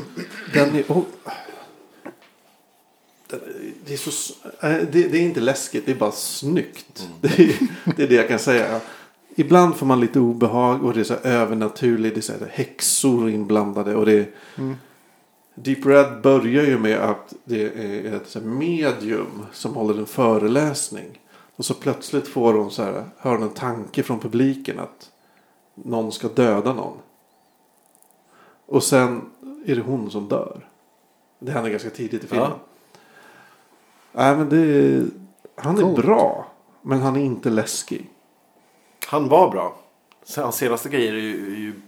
den är, oh, Det är, så, eh, det, det är inte läskigt, det är bara snyggt. Det, är, det är det jag kan säga. Ibland får man lite obehag och det är så övernaturligt. Det är så här häxor inblandade. Och det är, Deep Red börjar ju med att det är ett medium som håller en föreläsning. Och så plötsligt får hon så här, hör en tanke från publiken att någon ska döda någon. Och sen är det hon som dör. Det händer ganska tidigt i filmen. Ja. Nej men det han är Coolt. bra. Men han är inte läskig. Han var bra. Sen Hans senaste grejer är ju, är ju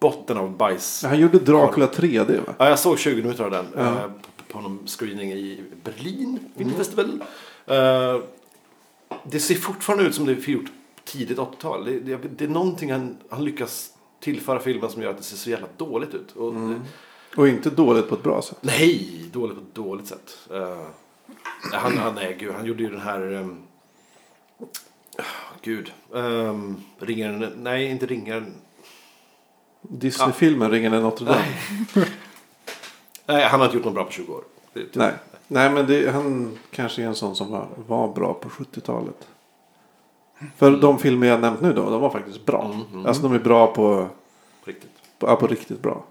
botten av bajs. Han gjorde Dracula 3D va? Ja, jag såg 20 minuter av den Ja. eh, på, på någon screening i Berlin Filmfestival. Eh, det ser fortfarande ut som det är gjort tidigt 80-tal. Det, det, det är någonting han, han lyckas tillföra filmen som gör att det ser så jävla dåligt ut. Och, Och inte dåligt på ett bra sätt. Nej, dåligt på ett dåligt sätt. Eh, han, han, nej, gud, han gjorde ju den här... Um, gud. Um, ringaren... Nej, inte ringaren. Disney-filmen Ringen i Notre Dame. Nej, han har inte gjort något bra på 20 år. Det, det, Nej. Nej men det, han kanske är en sån som var, var bra på 70-talet. För de filmer jag nämnt nu då, de var faktiskt bra. Mm, mm. Alltså de är bra på, på riktigt. på, ja, på riktigt bra.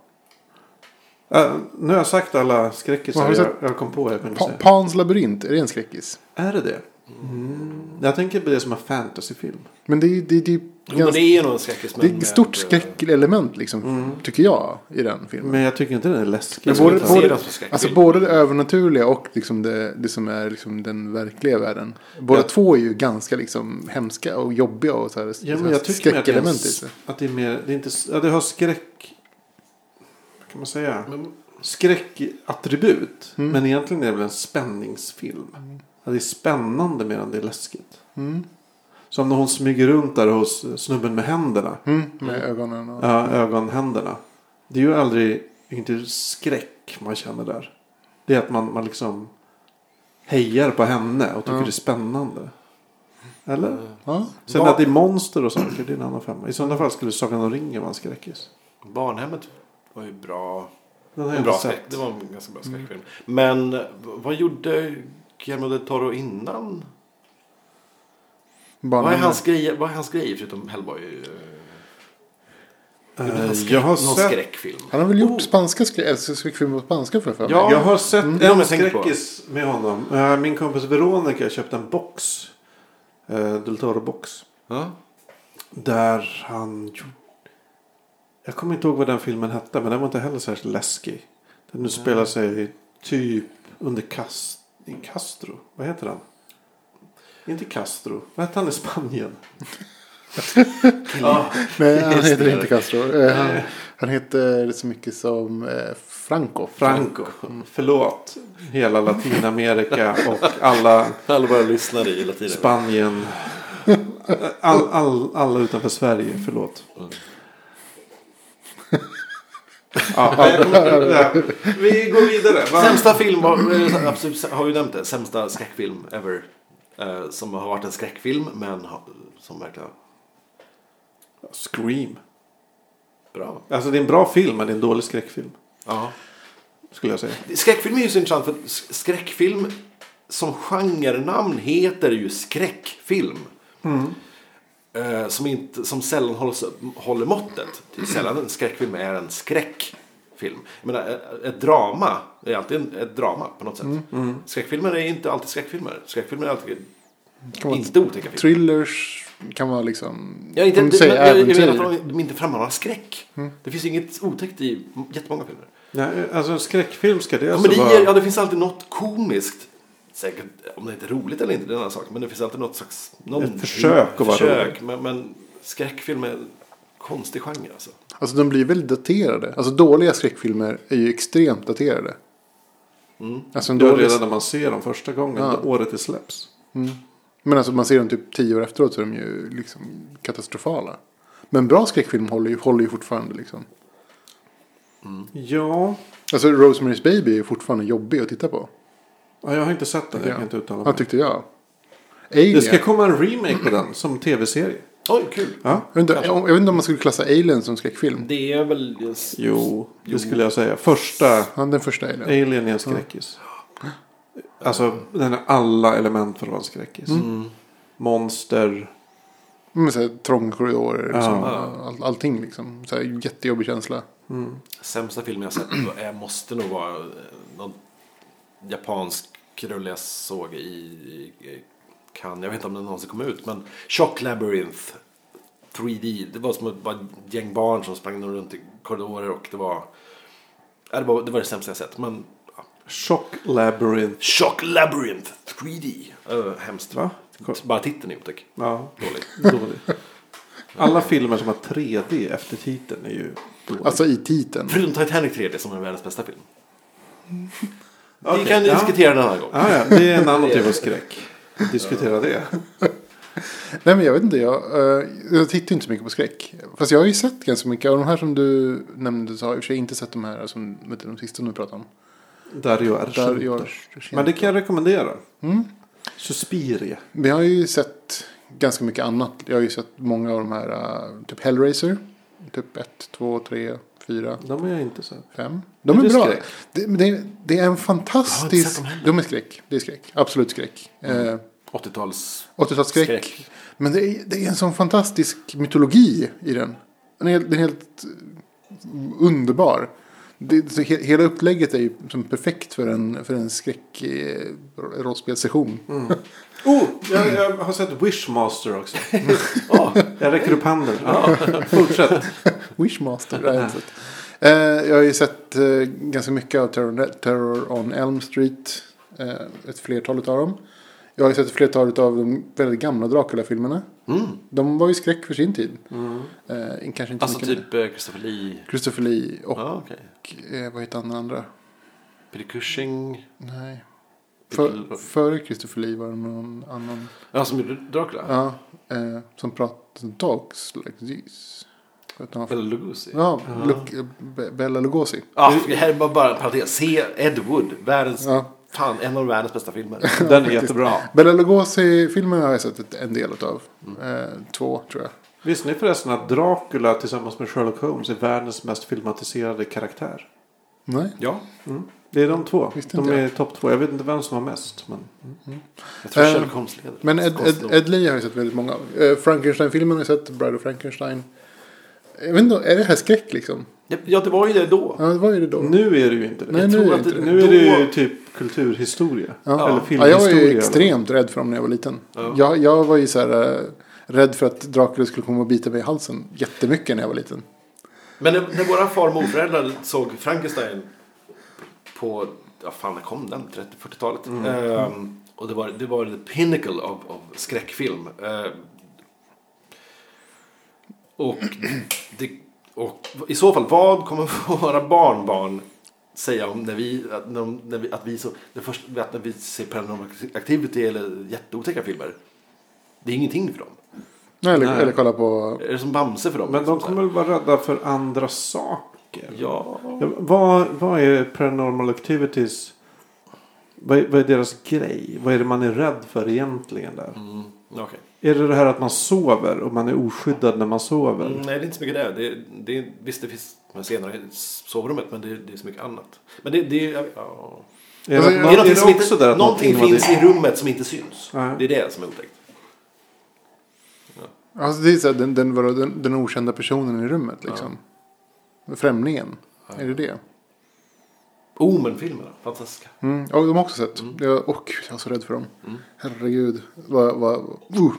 Äh, nu har jag sagt alla skräckisar jag, jag kom på jag Pa-. Pans labyrint, är det en skräckis? Är det det? Mm. Jag tänker på det som en fantasyfilm. Men det är, det, det, Jo, men ganska, det är nog en skräckis. det är ett stort skräckelement liksom, tycker jag, i den filmen. Men jag tycker inte den är läskig. Men både- både-. Alltså både det övernaturliga och liksom det, det som är liksom den verkliga världen. Båda Ja. två är ju ganska liksom hemska och jobbiga och så här, Ja, så men här jag tycker att det, är att det är mer, det är inte, ja, det har skräck, vad kan man säga? Men, skräckattribut. Mm. Men egentligen är det väl en spänningsfilm. Ja, det är spännande mer än det är läskigt. Mm. Som när hon smyger runt där hos snubben med händerna. Mm, med ögonen och... Ja, ögonhänderna. Det är ju aldrig, inte skräck man känner där. Det är att man, man liksom hejar på henne och tycker Ja. det är spännande. Eller? Ja. Sen Vad- att det är monster och saker, det är en annan femma. I sådana fall skulle Sagan om ringen vara en skräckis. Barnhemmet var ju bra. Den har En jag bra inte sett. det var en ganska bra skräckfilm. Men vad gjorde Guillermo del Toro innan? Vad är Barnen, hans grejer, vad är hans grejer förutom Hellboy? Eh, han Eh, skräck- jag har någon sett skräckfilm. Han har väl gjort Oh. spanska skräck, alltså skräckfilm på spanska för. Ja. Jag har sett Mm, en skräckis med honom. Eh, Min kompis Veronica köpte en box. Uh, Del Toro-box. Ja. Där han. Jag kommer inte ihåg vad den filmen hette. Men den var inte heller särskilt läskig. Den nu spelar sig typ under I Castro. Vad heter han? Inte Castro. Vad hette han i Spanien? Ja. Nej, han Just heter det. inte Castro. Eh, Han, han heter så mycket som eh, Franco. Franco. Förlåt. Hela Latinamerika och alla Alla bara lyssnade i latin. Spanien. All, all, alla utanför Sverige, förlåt. Ja, ja, vi går vidare. Va? Sämsta film absolut, har vi nämnt det. Sämsta skräckfilm ever. Eh, som har varit en skräckfilm men som verkligen Scream. bra. Alltså det är en bra film men det är en dålig skräckfilm. Ja. Skulle jag säga. Skräckfilm är ju så intressant för skräckfilm som genrenamn heter ju skräckfilm. Eh, som, inte, som sällan håller, håller måttet. Det är sällan en skräckfilm är en skräckfilm. Jag menar, ett- ett drama är alltid ett drama på något sätt. Skräckfilmer är inte alltid skräckfilmer. Skräckfilmer är alltid Kan inte otäcka filmer. Thrillers kan vara liksom... Ja, inte, om det, du säger men, jag, jag menar äventyr. att de, inte frammanar skräck. Det finns inget otäckt i jättemånga filmer. Nej, alltså en skräckfilm ska det alltså Komedier, ja vara... det finns alltid något komiskt. Säkert, om det inte är roligt eller inte, det är en annan sak. Men det finns alltid något slags... Någon Ett försök att vara försök, rolig. men, men skräckfilm är en konstig genre alltså. Alltså de blir väldigt daterade. Alltså dåliga skräckfilmer är ju extremt daterade. Alltså en dålig... redan när man ser dem första gången, Ja. året det släpps. Men alltså man ser dem typ tio år efteråt så är de ju liksom katastrofala. Men bra skräckfilm håller ju, håller ju fortfarande liksom. Ja, Alltså Rosemary's Baby är fortfarande jobbig att titta på. Ja jag har inte sett den. Jag Ja. kan inte uttala Ja, mig. tyckte jag. Alien. Det ska komma en remake på den som tv-serie. Oj, kul. Ja. jag, vet inte, jag vet inte om man skulle klassa Alien som skräckfilm. Det är väl... Just, Jo, det skulle jag säga. Första Ja, den första Alien. Alien är en skräckis. Alltså den är alla element för att vara en skräckis. Mm. Monster. Men så här, trånga korridorer. Liksom, Ja. all, allting liksom. Så här, jättejobbig känsla. Sämsta filmen jag sett då är, måste nog vara eh, någon japansk rulle jag såg i, i, i Cannes. Jag vet inte om den någonsin kom ut. Men Shock Labyrinth 3D. Det var som ett bara gäng barn som sprang runt i korridorer och det var... Ja, det, var det var det sämsta jag sett. Men ja. Shock Labyrinth. Shock Labyrinth 3D. Uh, hemskt. Va? Bara titeln är otäck. Ja, Dålig. dåligt. Alla filmer som har 3D efter titeln är ju dåliga. Alltså i titeln. Förutom Titanic 3D som är världens bästa film. Vi Okej, kan ja. diskutera den här gång. Ja, ja, det är en annan typ av skräck. Diskutera det. Nej men jag vet inte. Jag, eh, jag tittar inte så mycket på skräck. Fast jag har ju sett ganska mycket. Av de här som du nämnde så har jag i och för sig inte sett de här som vet du, de sista du pratade om. Dario Där Argento. jag, Men det kan jag rekommendera. Mm. Suspiria. Jag har ju sett ganska mycket annat. Jag har ju sett många av de här. eh, typ Hellraiser. Typ 1, 2, 3, 4, De har jag inte sett. 5. De Är är bra. Det, det, det är en fantastisk. heller. De är skräck. Det är skräck. Absolut skräck. Eh, 80-tals 80-talsskräck. skräck. Men det är, det är en sån fantastisk mytologi i den. Den är, den är helt underbar. Det, så he, hela upplägget är ju som perfekt för en, för en skräck eh, rollspelssession. Oh, jag, jag har sett Wishmaster också. Jag räcker upp handen. Fortsätt. Wishmaster. har jag inte sett. Eh, jag har ju sett eh, ganska mycket av Terror, Terror on Elm Street. Eh, ett flertal av dem. Jag har ju sett ett flertal av de väldigt gamla Dracula-filmerna. Mm. De var ju skräck för sin tid. Eh, kanske inte Alltså mycket typ eh, Christopher Lee. Christopher Lee och Ja, eh, vad heter han den andra? Peter Cushing. Nej. För, före Christopher Lee var det någon annan. Ja, som gjorde Dracula. Ja, eh, som pratade dogs like this. Bela Lugosi. Ja, Luc- Be- Bella Lugosi. Ah, det här är bara, bara en parentes. Se Ed Wood. Världens, Ja. fan, en av världens bästa filmer. Den är jättebra. Bella Lugosi-filmen har jag sett ett- en del av. Mm. Eh, två tror jag. Visste ni förresten att Dracula tillsammans med Sherlock Holmes är världens mest filmatiserade karaktär? Nej. Ja, Det är de två. Visste De är topp två. Jag vet inte vem som har mest. Men... jag tror Eh, Sherlock Holmes leder. Men Ed, Ed. Ed Lee har jag sett väldigt många. Eh, Frankenstein-filmen har jag sett. Bride of Frankenstein. Jag vet inte, är det här skräck liksom? Ja, det var ju det då. Ja, vad är det då? Nu är det ju inte det. Nej, jag nu tror är att det det, inte nu är det. det ju Då- typ kulturhistoria. Ja. Eller Ja, jag filmhistoria. var ju eller extremt rädd för dem när jag var liten. Ja. Jag, jag var ju så här eh, rädd för att Dracula skulle komma och bita mig i halsen jättemycket när jag var liten. Men när, när våra far och morföräldrar såg Frankenstein på, ja fan när kom den? 30-40-talet. Ehm, och det var, det var the pinnacle av, av skräckfilm. Ehm, och, det, och i så fall, vad kommer våra barnbarn säga om när vi, att, när vi, att vi så, det första, att när vi ser Paranormal Activity eller jätteotäcka filmer. Det är ingenting för dem. Nej, eller, Nej. eller kolla på... Är det som Bamse för dem? Men de liksom, kommer väl vara rädda för andra saker? Ja. Ja, vad, vad är Paranormal Activities? Vad är, vad är deras grej? Vad är det man är rädd för egentligen där? Mm, okej. Är det det här att man sover och man är oskyddad när man sover? Mm, nej, det är inte så mycket det. det, det visst, det finns de scenerna i sovrummet, men det, det är så mycket annat. Men det, det, ja, ja. Är Alltså, det, det är är det, någonting som också inte, där att någonting någonting finns i rummet som inte syns. Nej. Det är det som är otäckt. Alltså det är så här, den, den, den, den okända personen i rummet liksom. Främlingen. Är det det? Omen-filmerna, fantastiska. Mm. Ja, de har också sett. Jag, åh gud, jag är så rädd för dem. Herregud. Vad, vad, uh.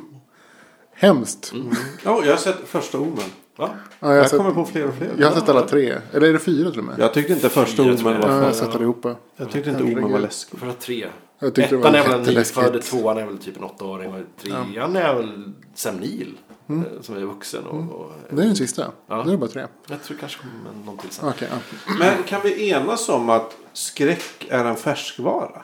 Hemskt. Ja, jag har sett första Omen. Ja. Ja, jag, har Jag sett, kommer på fler och fler. jag har sett alla tre. Eller är det fyra till och med? Jag tyckte inte första Omen jag. var Ja, jag har sett allihopa. Jag tyckte inte Omen var läskig. För att tre. Jag tyckte det Ettan var är väl en nyfödd, tvåan är väl typ en åttaåring och trean är väl Sam Neill. eh, Som är vuxen och, och Det är den sista. Ja. Det är bara tre. jag tror kanske kommer någon till sen. Okej, ja. Men kan vi enas om att skräck är en färskvara?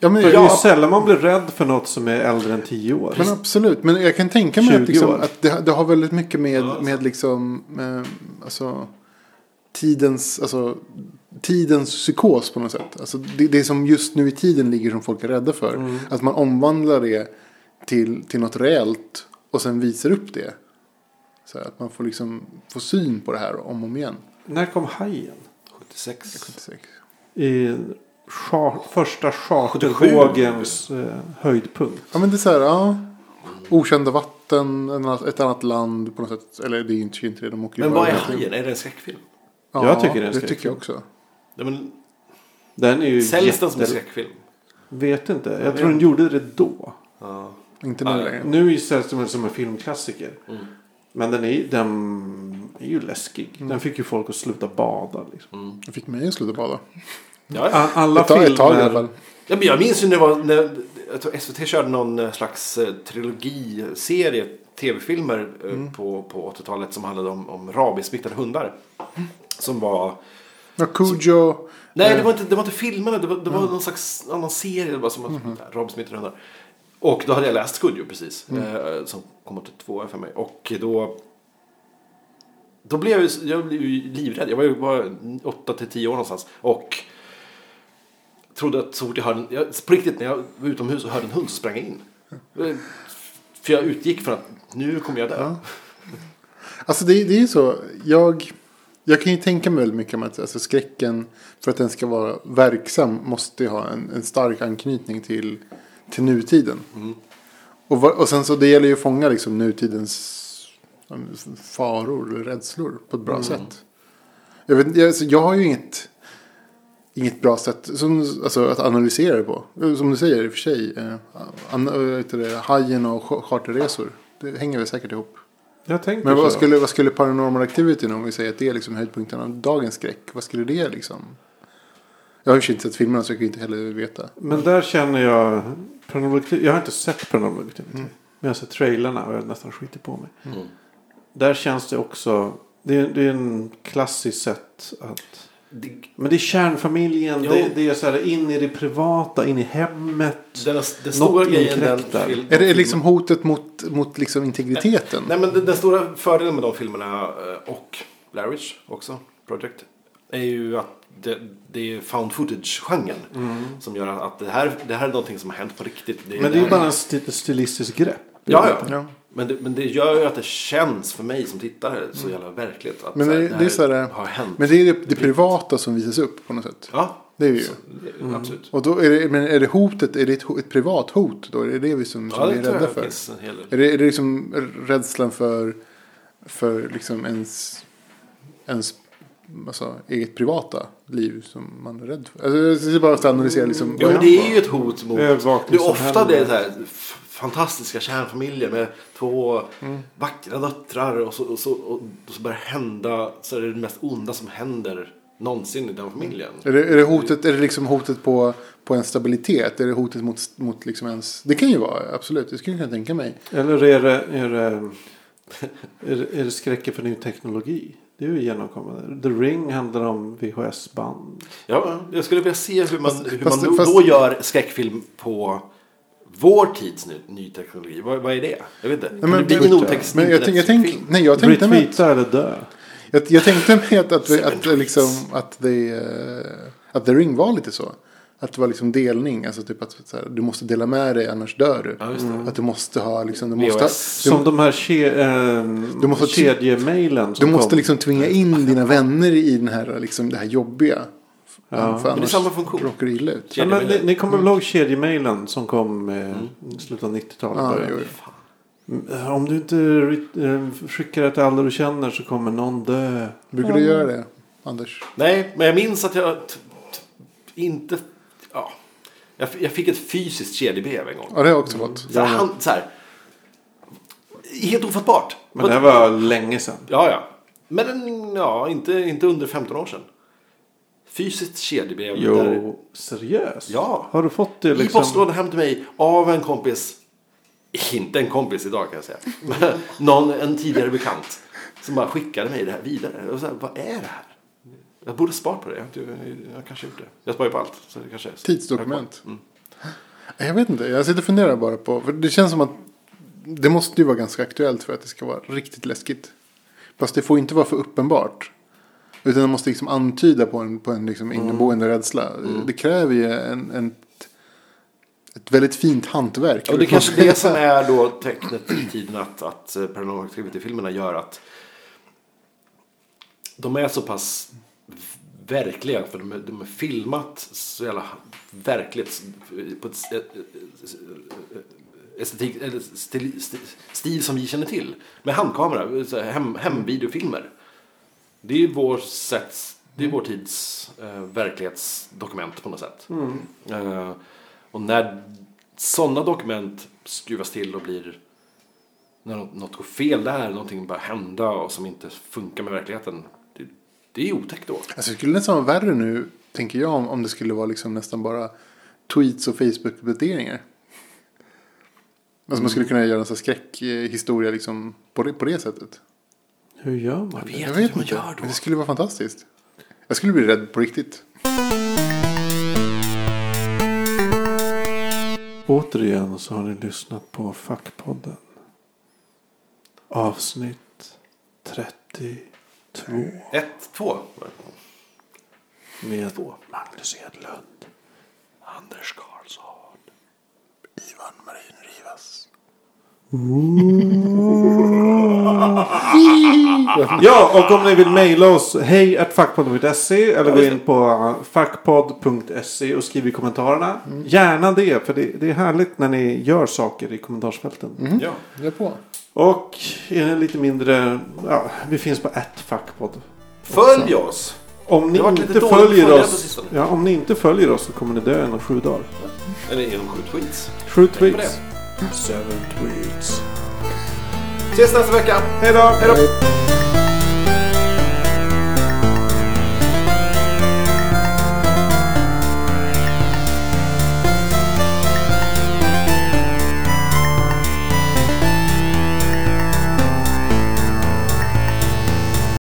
Ja, men, För det är ju ja, sällan man blir rädd för något som är äldre än 10 år. men absolut. Men jag kan tänka mig 20 att, liksom, att det, det har väldigt mycket med, Ja, med liksom, eh, alltså, tidens, alltså, tidens psykos på något sätt. Alltså, det, det som just nu i tiden ligger som folk är rädda för. Mm. Att man omvandlar det till, till något reellt och sen visar upp det. Så att man får liksom få syn på det här om och om igen. När kom Hajen? 76. 76. I char, första chartervågens eh, höjdpunkt. Ja men det är så här, ja. Okända vatten, ett annat land på något sätt. Eller det är inte inte det, de åker ju Men vad är. Hajen? Är det en skräckfilm? Ja, Jag tycker det är en det tycker skräckfilm. jag också. Ja, men, Den är ju säljs den som en jätte... skräckfilm? Vet inte. Jag tror den gjorde det då. Ja. Inte nu Ja, längre. Nu säljs den som en filmklassiker. Mm. Men den är, den är ju läskig. Den fick ju folk att sluta bada. Liksom. Jag fick mig att sluta bada. Ja, ja. A- Alla tag, ett tag i alla filmer. fall. Ja, men jag minns ju när, det var, när jag tror SVT körde någon eh, slags eh, trilogiserie tv-filmer eh, på, på 80-talet som handlade om, om rabiessmittade hundar. Som var... Ja, Cujo. Nej, Eh. det var inte, det var inte filmerna. Det var, det var någon slags annan serie. Det var som mm rabiessmittade hundar. Och då hade jag läst Cujo precis. Eh, som kom 82 för mig. Och då... Då blev jag, jag blev livrädd. Jag var ju bara 8 till 10 år någonstans. Och trodde att så fort jag hörde en, jag, på riktigt när jag var utomhus och hörde en hund så sprang jag in. Eh, För jag utgick från att nu kommer jag dö. Alltså det, det är ju så. Jag, jag kan ju tänka mig väldigt mycket om att alltså skräcken för att den ska vara verksam måste ju ha en, en stark anknytning till, till nutiden. Och, va- och sen så det gäller ju att fånga liksom nutidens faror eller rädslor på ett bra sätt. Jag, vet, jag, alltså, jag har ju inget, inget bra sätt som, alltså, att analysera det på. Som du säger i och för sig. Eh, an, äh, hajen och ch- charterresor. Det hänger väl säkert ihop. Jag tänker Men vad så. skulle, vad skulle Paranormal Activity om vi säger att det är liksom höjdpunkten av dagens skräck? Vad skulle det liksom? Jag har ju inte sett filmerna så jag kan inte heller veta. Men där känner jag. Paranormal Activity- Jag har inte sett Paranormal Activity. Mm. Men jag har sett trailerna och jag nästan skitit på mig. Mm. Där känns det också. Det är, det är en klassisk sätt att. Det, Men det är kärnfamiljen. Det, det är så här in i det privata, in i hemmet. den, den stora grejen den Är det liksom hotet mot, mot liksom integriteten? Nej men den, den stora fördelen med de filmerna eh, och Blair Witch också, Project, är ju att det, det är found footage-genren. Som gör att det här, det här är någonting som har hänt på riktigt. Men det är ju bara en sti- stilistisk grepp. Ja, ja. Ja. Men, det, men det gör ju att det känns för mig som tittare så jävla verkligt. Att Men så här, det, det är så här, har hänt. men det är det, det privata som visas upp på något sätt. Ja, Det är det ju. så, det, absolut. Och då är det, men är det hotet, är det ett, ett privat hot då? Är det det vi som, som Ja, det är rädda för? finns en hel del. Är det, är det liksom rädslan för, för liksom ens, ens alltså, eget privata liv som man är rädd för? Alltså, jag bara analysera liksom. Vad men det är ju ett hot mot... Det är ofta det är så här fantastiska kärnfamiljer med två Mm. vackra döttrar och så, och, så, och så börjar hända så är det det mest onda som händer någonsin i den familjen. Är det, är det hotet, är det liksom hotet på, på en stabilitet? Är det hotet mot, mot liksom ens... Det kan ju vara, absolut. Det skulle jag kunna tänka mig. Eller är det, är det, är det, är det skräcken för ny teknologi? Det är ju genomkommande. The Ring handlar om VHS-band. Ja, jag skulle vilja se hur man, hur fast- man då, fast- då gör skräckfilm på vår tids ny, ny teknologi. Vad, vad är det? Jag vet inte. Nej, men- det blir en men- otäck Men jag, tänk, jag, tänk, nej, jag tänkte mig att, eller dö. jag, jag tänkte mig att, att, att, liksom, att, det, eh, att The Ring var lite så. Att det var liksom delning. Alltså typ att så här, du måste dela med dig annars dör du. Ja. Att du måste ha liksom, du måste, ha, VHS. Som de här ke, eh, Du måste- kedjemailen du som måste kom. liksom tvinga in dina vänner i den här, liksom, det här jobbiga. Ja. För Men det är samma funktion. råkar illa ut. Ja, men, ni, ni kommer väl ihåg kedjemailen som kom eh, i slutet av 90-talet? Ja, början? jo, jo. Mm, Om du inte eh, skickar det till alla du känner så kommer någon dö. Brukar du göra det, Anders? Nej, men jag minns att jag inte... Ja, jag, jag fick ett fysiskt kedjebrev en gång. Ja, det har jag också fått. Så här, han, så här, helt ofattbart. Men det här var länge sedan. Ja, ja. Men en- ja, inte, inte under 15 år sedan. Fysiskt kedjebrev. Där, Jo, seriöst? Ja. Har du fått det I liksom? postlådan hem till mig av en kompis. Inte en kompis idag kan jag säga. Någon, en tidigare bekant. Som bara skickade mig det här vidare. Och så här, vad är det här? Jag borde spara på det. Jag, jag, jag kanske gjort det. Jag sparar ju på allt. Så det kanske är så. Tidsdokument. Mm. Jag vet inte, jag sitter och funderar bara på. För det känns som att det måste ju vara ganska aktuellt för att det ska vara riktigt läskigt. Fast det får inte vara för uppenbart. Utan det måste liksom antyda på en, på en liksom inneboende rädsla. Det kräver ju en, en, ett väldigt fint hantverk. Och det är kanske det som är då tecknet i tiden att, att eh, Paranormal Activity-filmerna gör att de är så pass verkliga. För de är, de är filmat så jävla verkligt. På ett ett- estetik, eller stil, stil, stil som vi känner till. Med handkamera, hem, hemvideofilmer. Det är vår sätt, det är vår tids eh, verklighetsdokument på något sätt. Eh, och när sådana dokument skruvas till och blir när något, något går fel där, någonting börjar hända och som inte funkar med verkligheten. Det, det är otäckt då. Alltså det skulle nästan vara värre nu, tänker jag, om, om det skulle vara liksom nästan bara tweets och Facebook-uppdateringar. Alltså man skulle kunna göra en sån skräckhistoria liksom på det, på det sättet. Hur gör man det? vet Jag vet inte hur man inte, gör då. men det skulle vara fantastiskt. Jag skulle bli rädd på riktigt. Återigen så har ni lyssnat på Fackpodden. Avsnitt 32. Ett, två. Med Magnus Edlund. Anders Karlsson. Ivan Marin Rivas. Ja, och om ni vill mejla oss hej fackpodd.se eller gå in på fackpodd.se och skriv i kommentarerna. Gärna det, för det, det är härligt när ni gör saker i kommentarsfälten. Ja. Jag på. Och är ni lite mindre, ja, vi finns på ett fackpodd. Följ oss. Om ni Det inte följer oss, ja, om ni inte följer oss så kommer ni dö inom sju dagar. Eller genom sju tweets. Sju tweets. Seven tweets. Ses nästa vecka. Hej då! Hej då.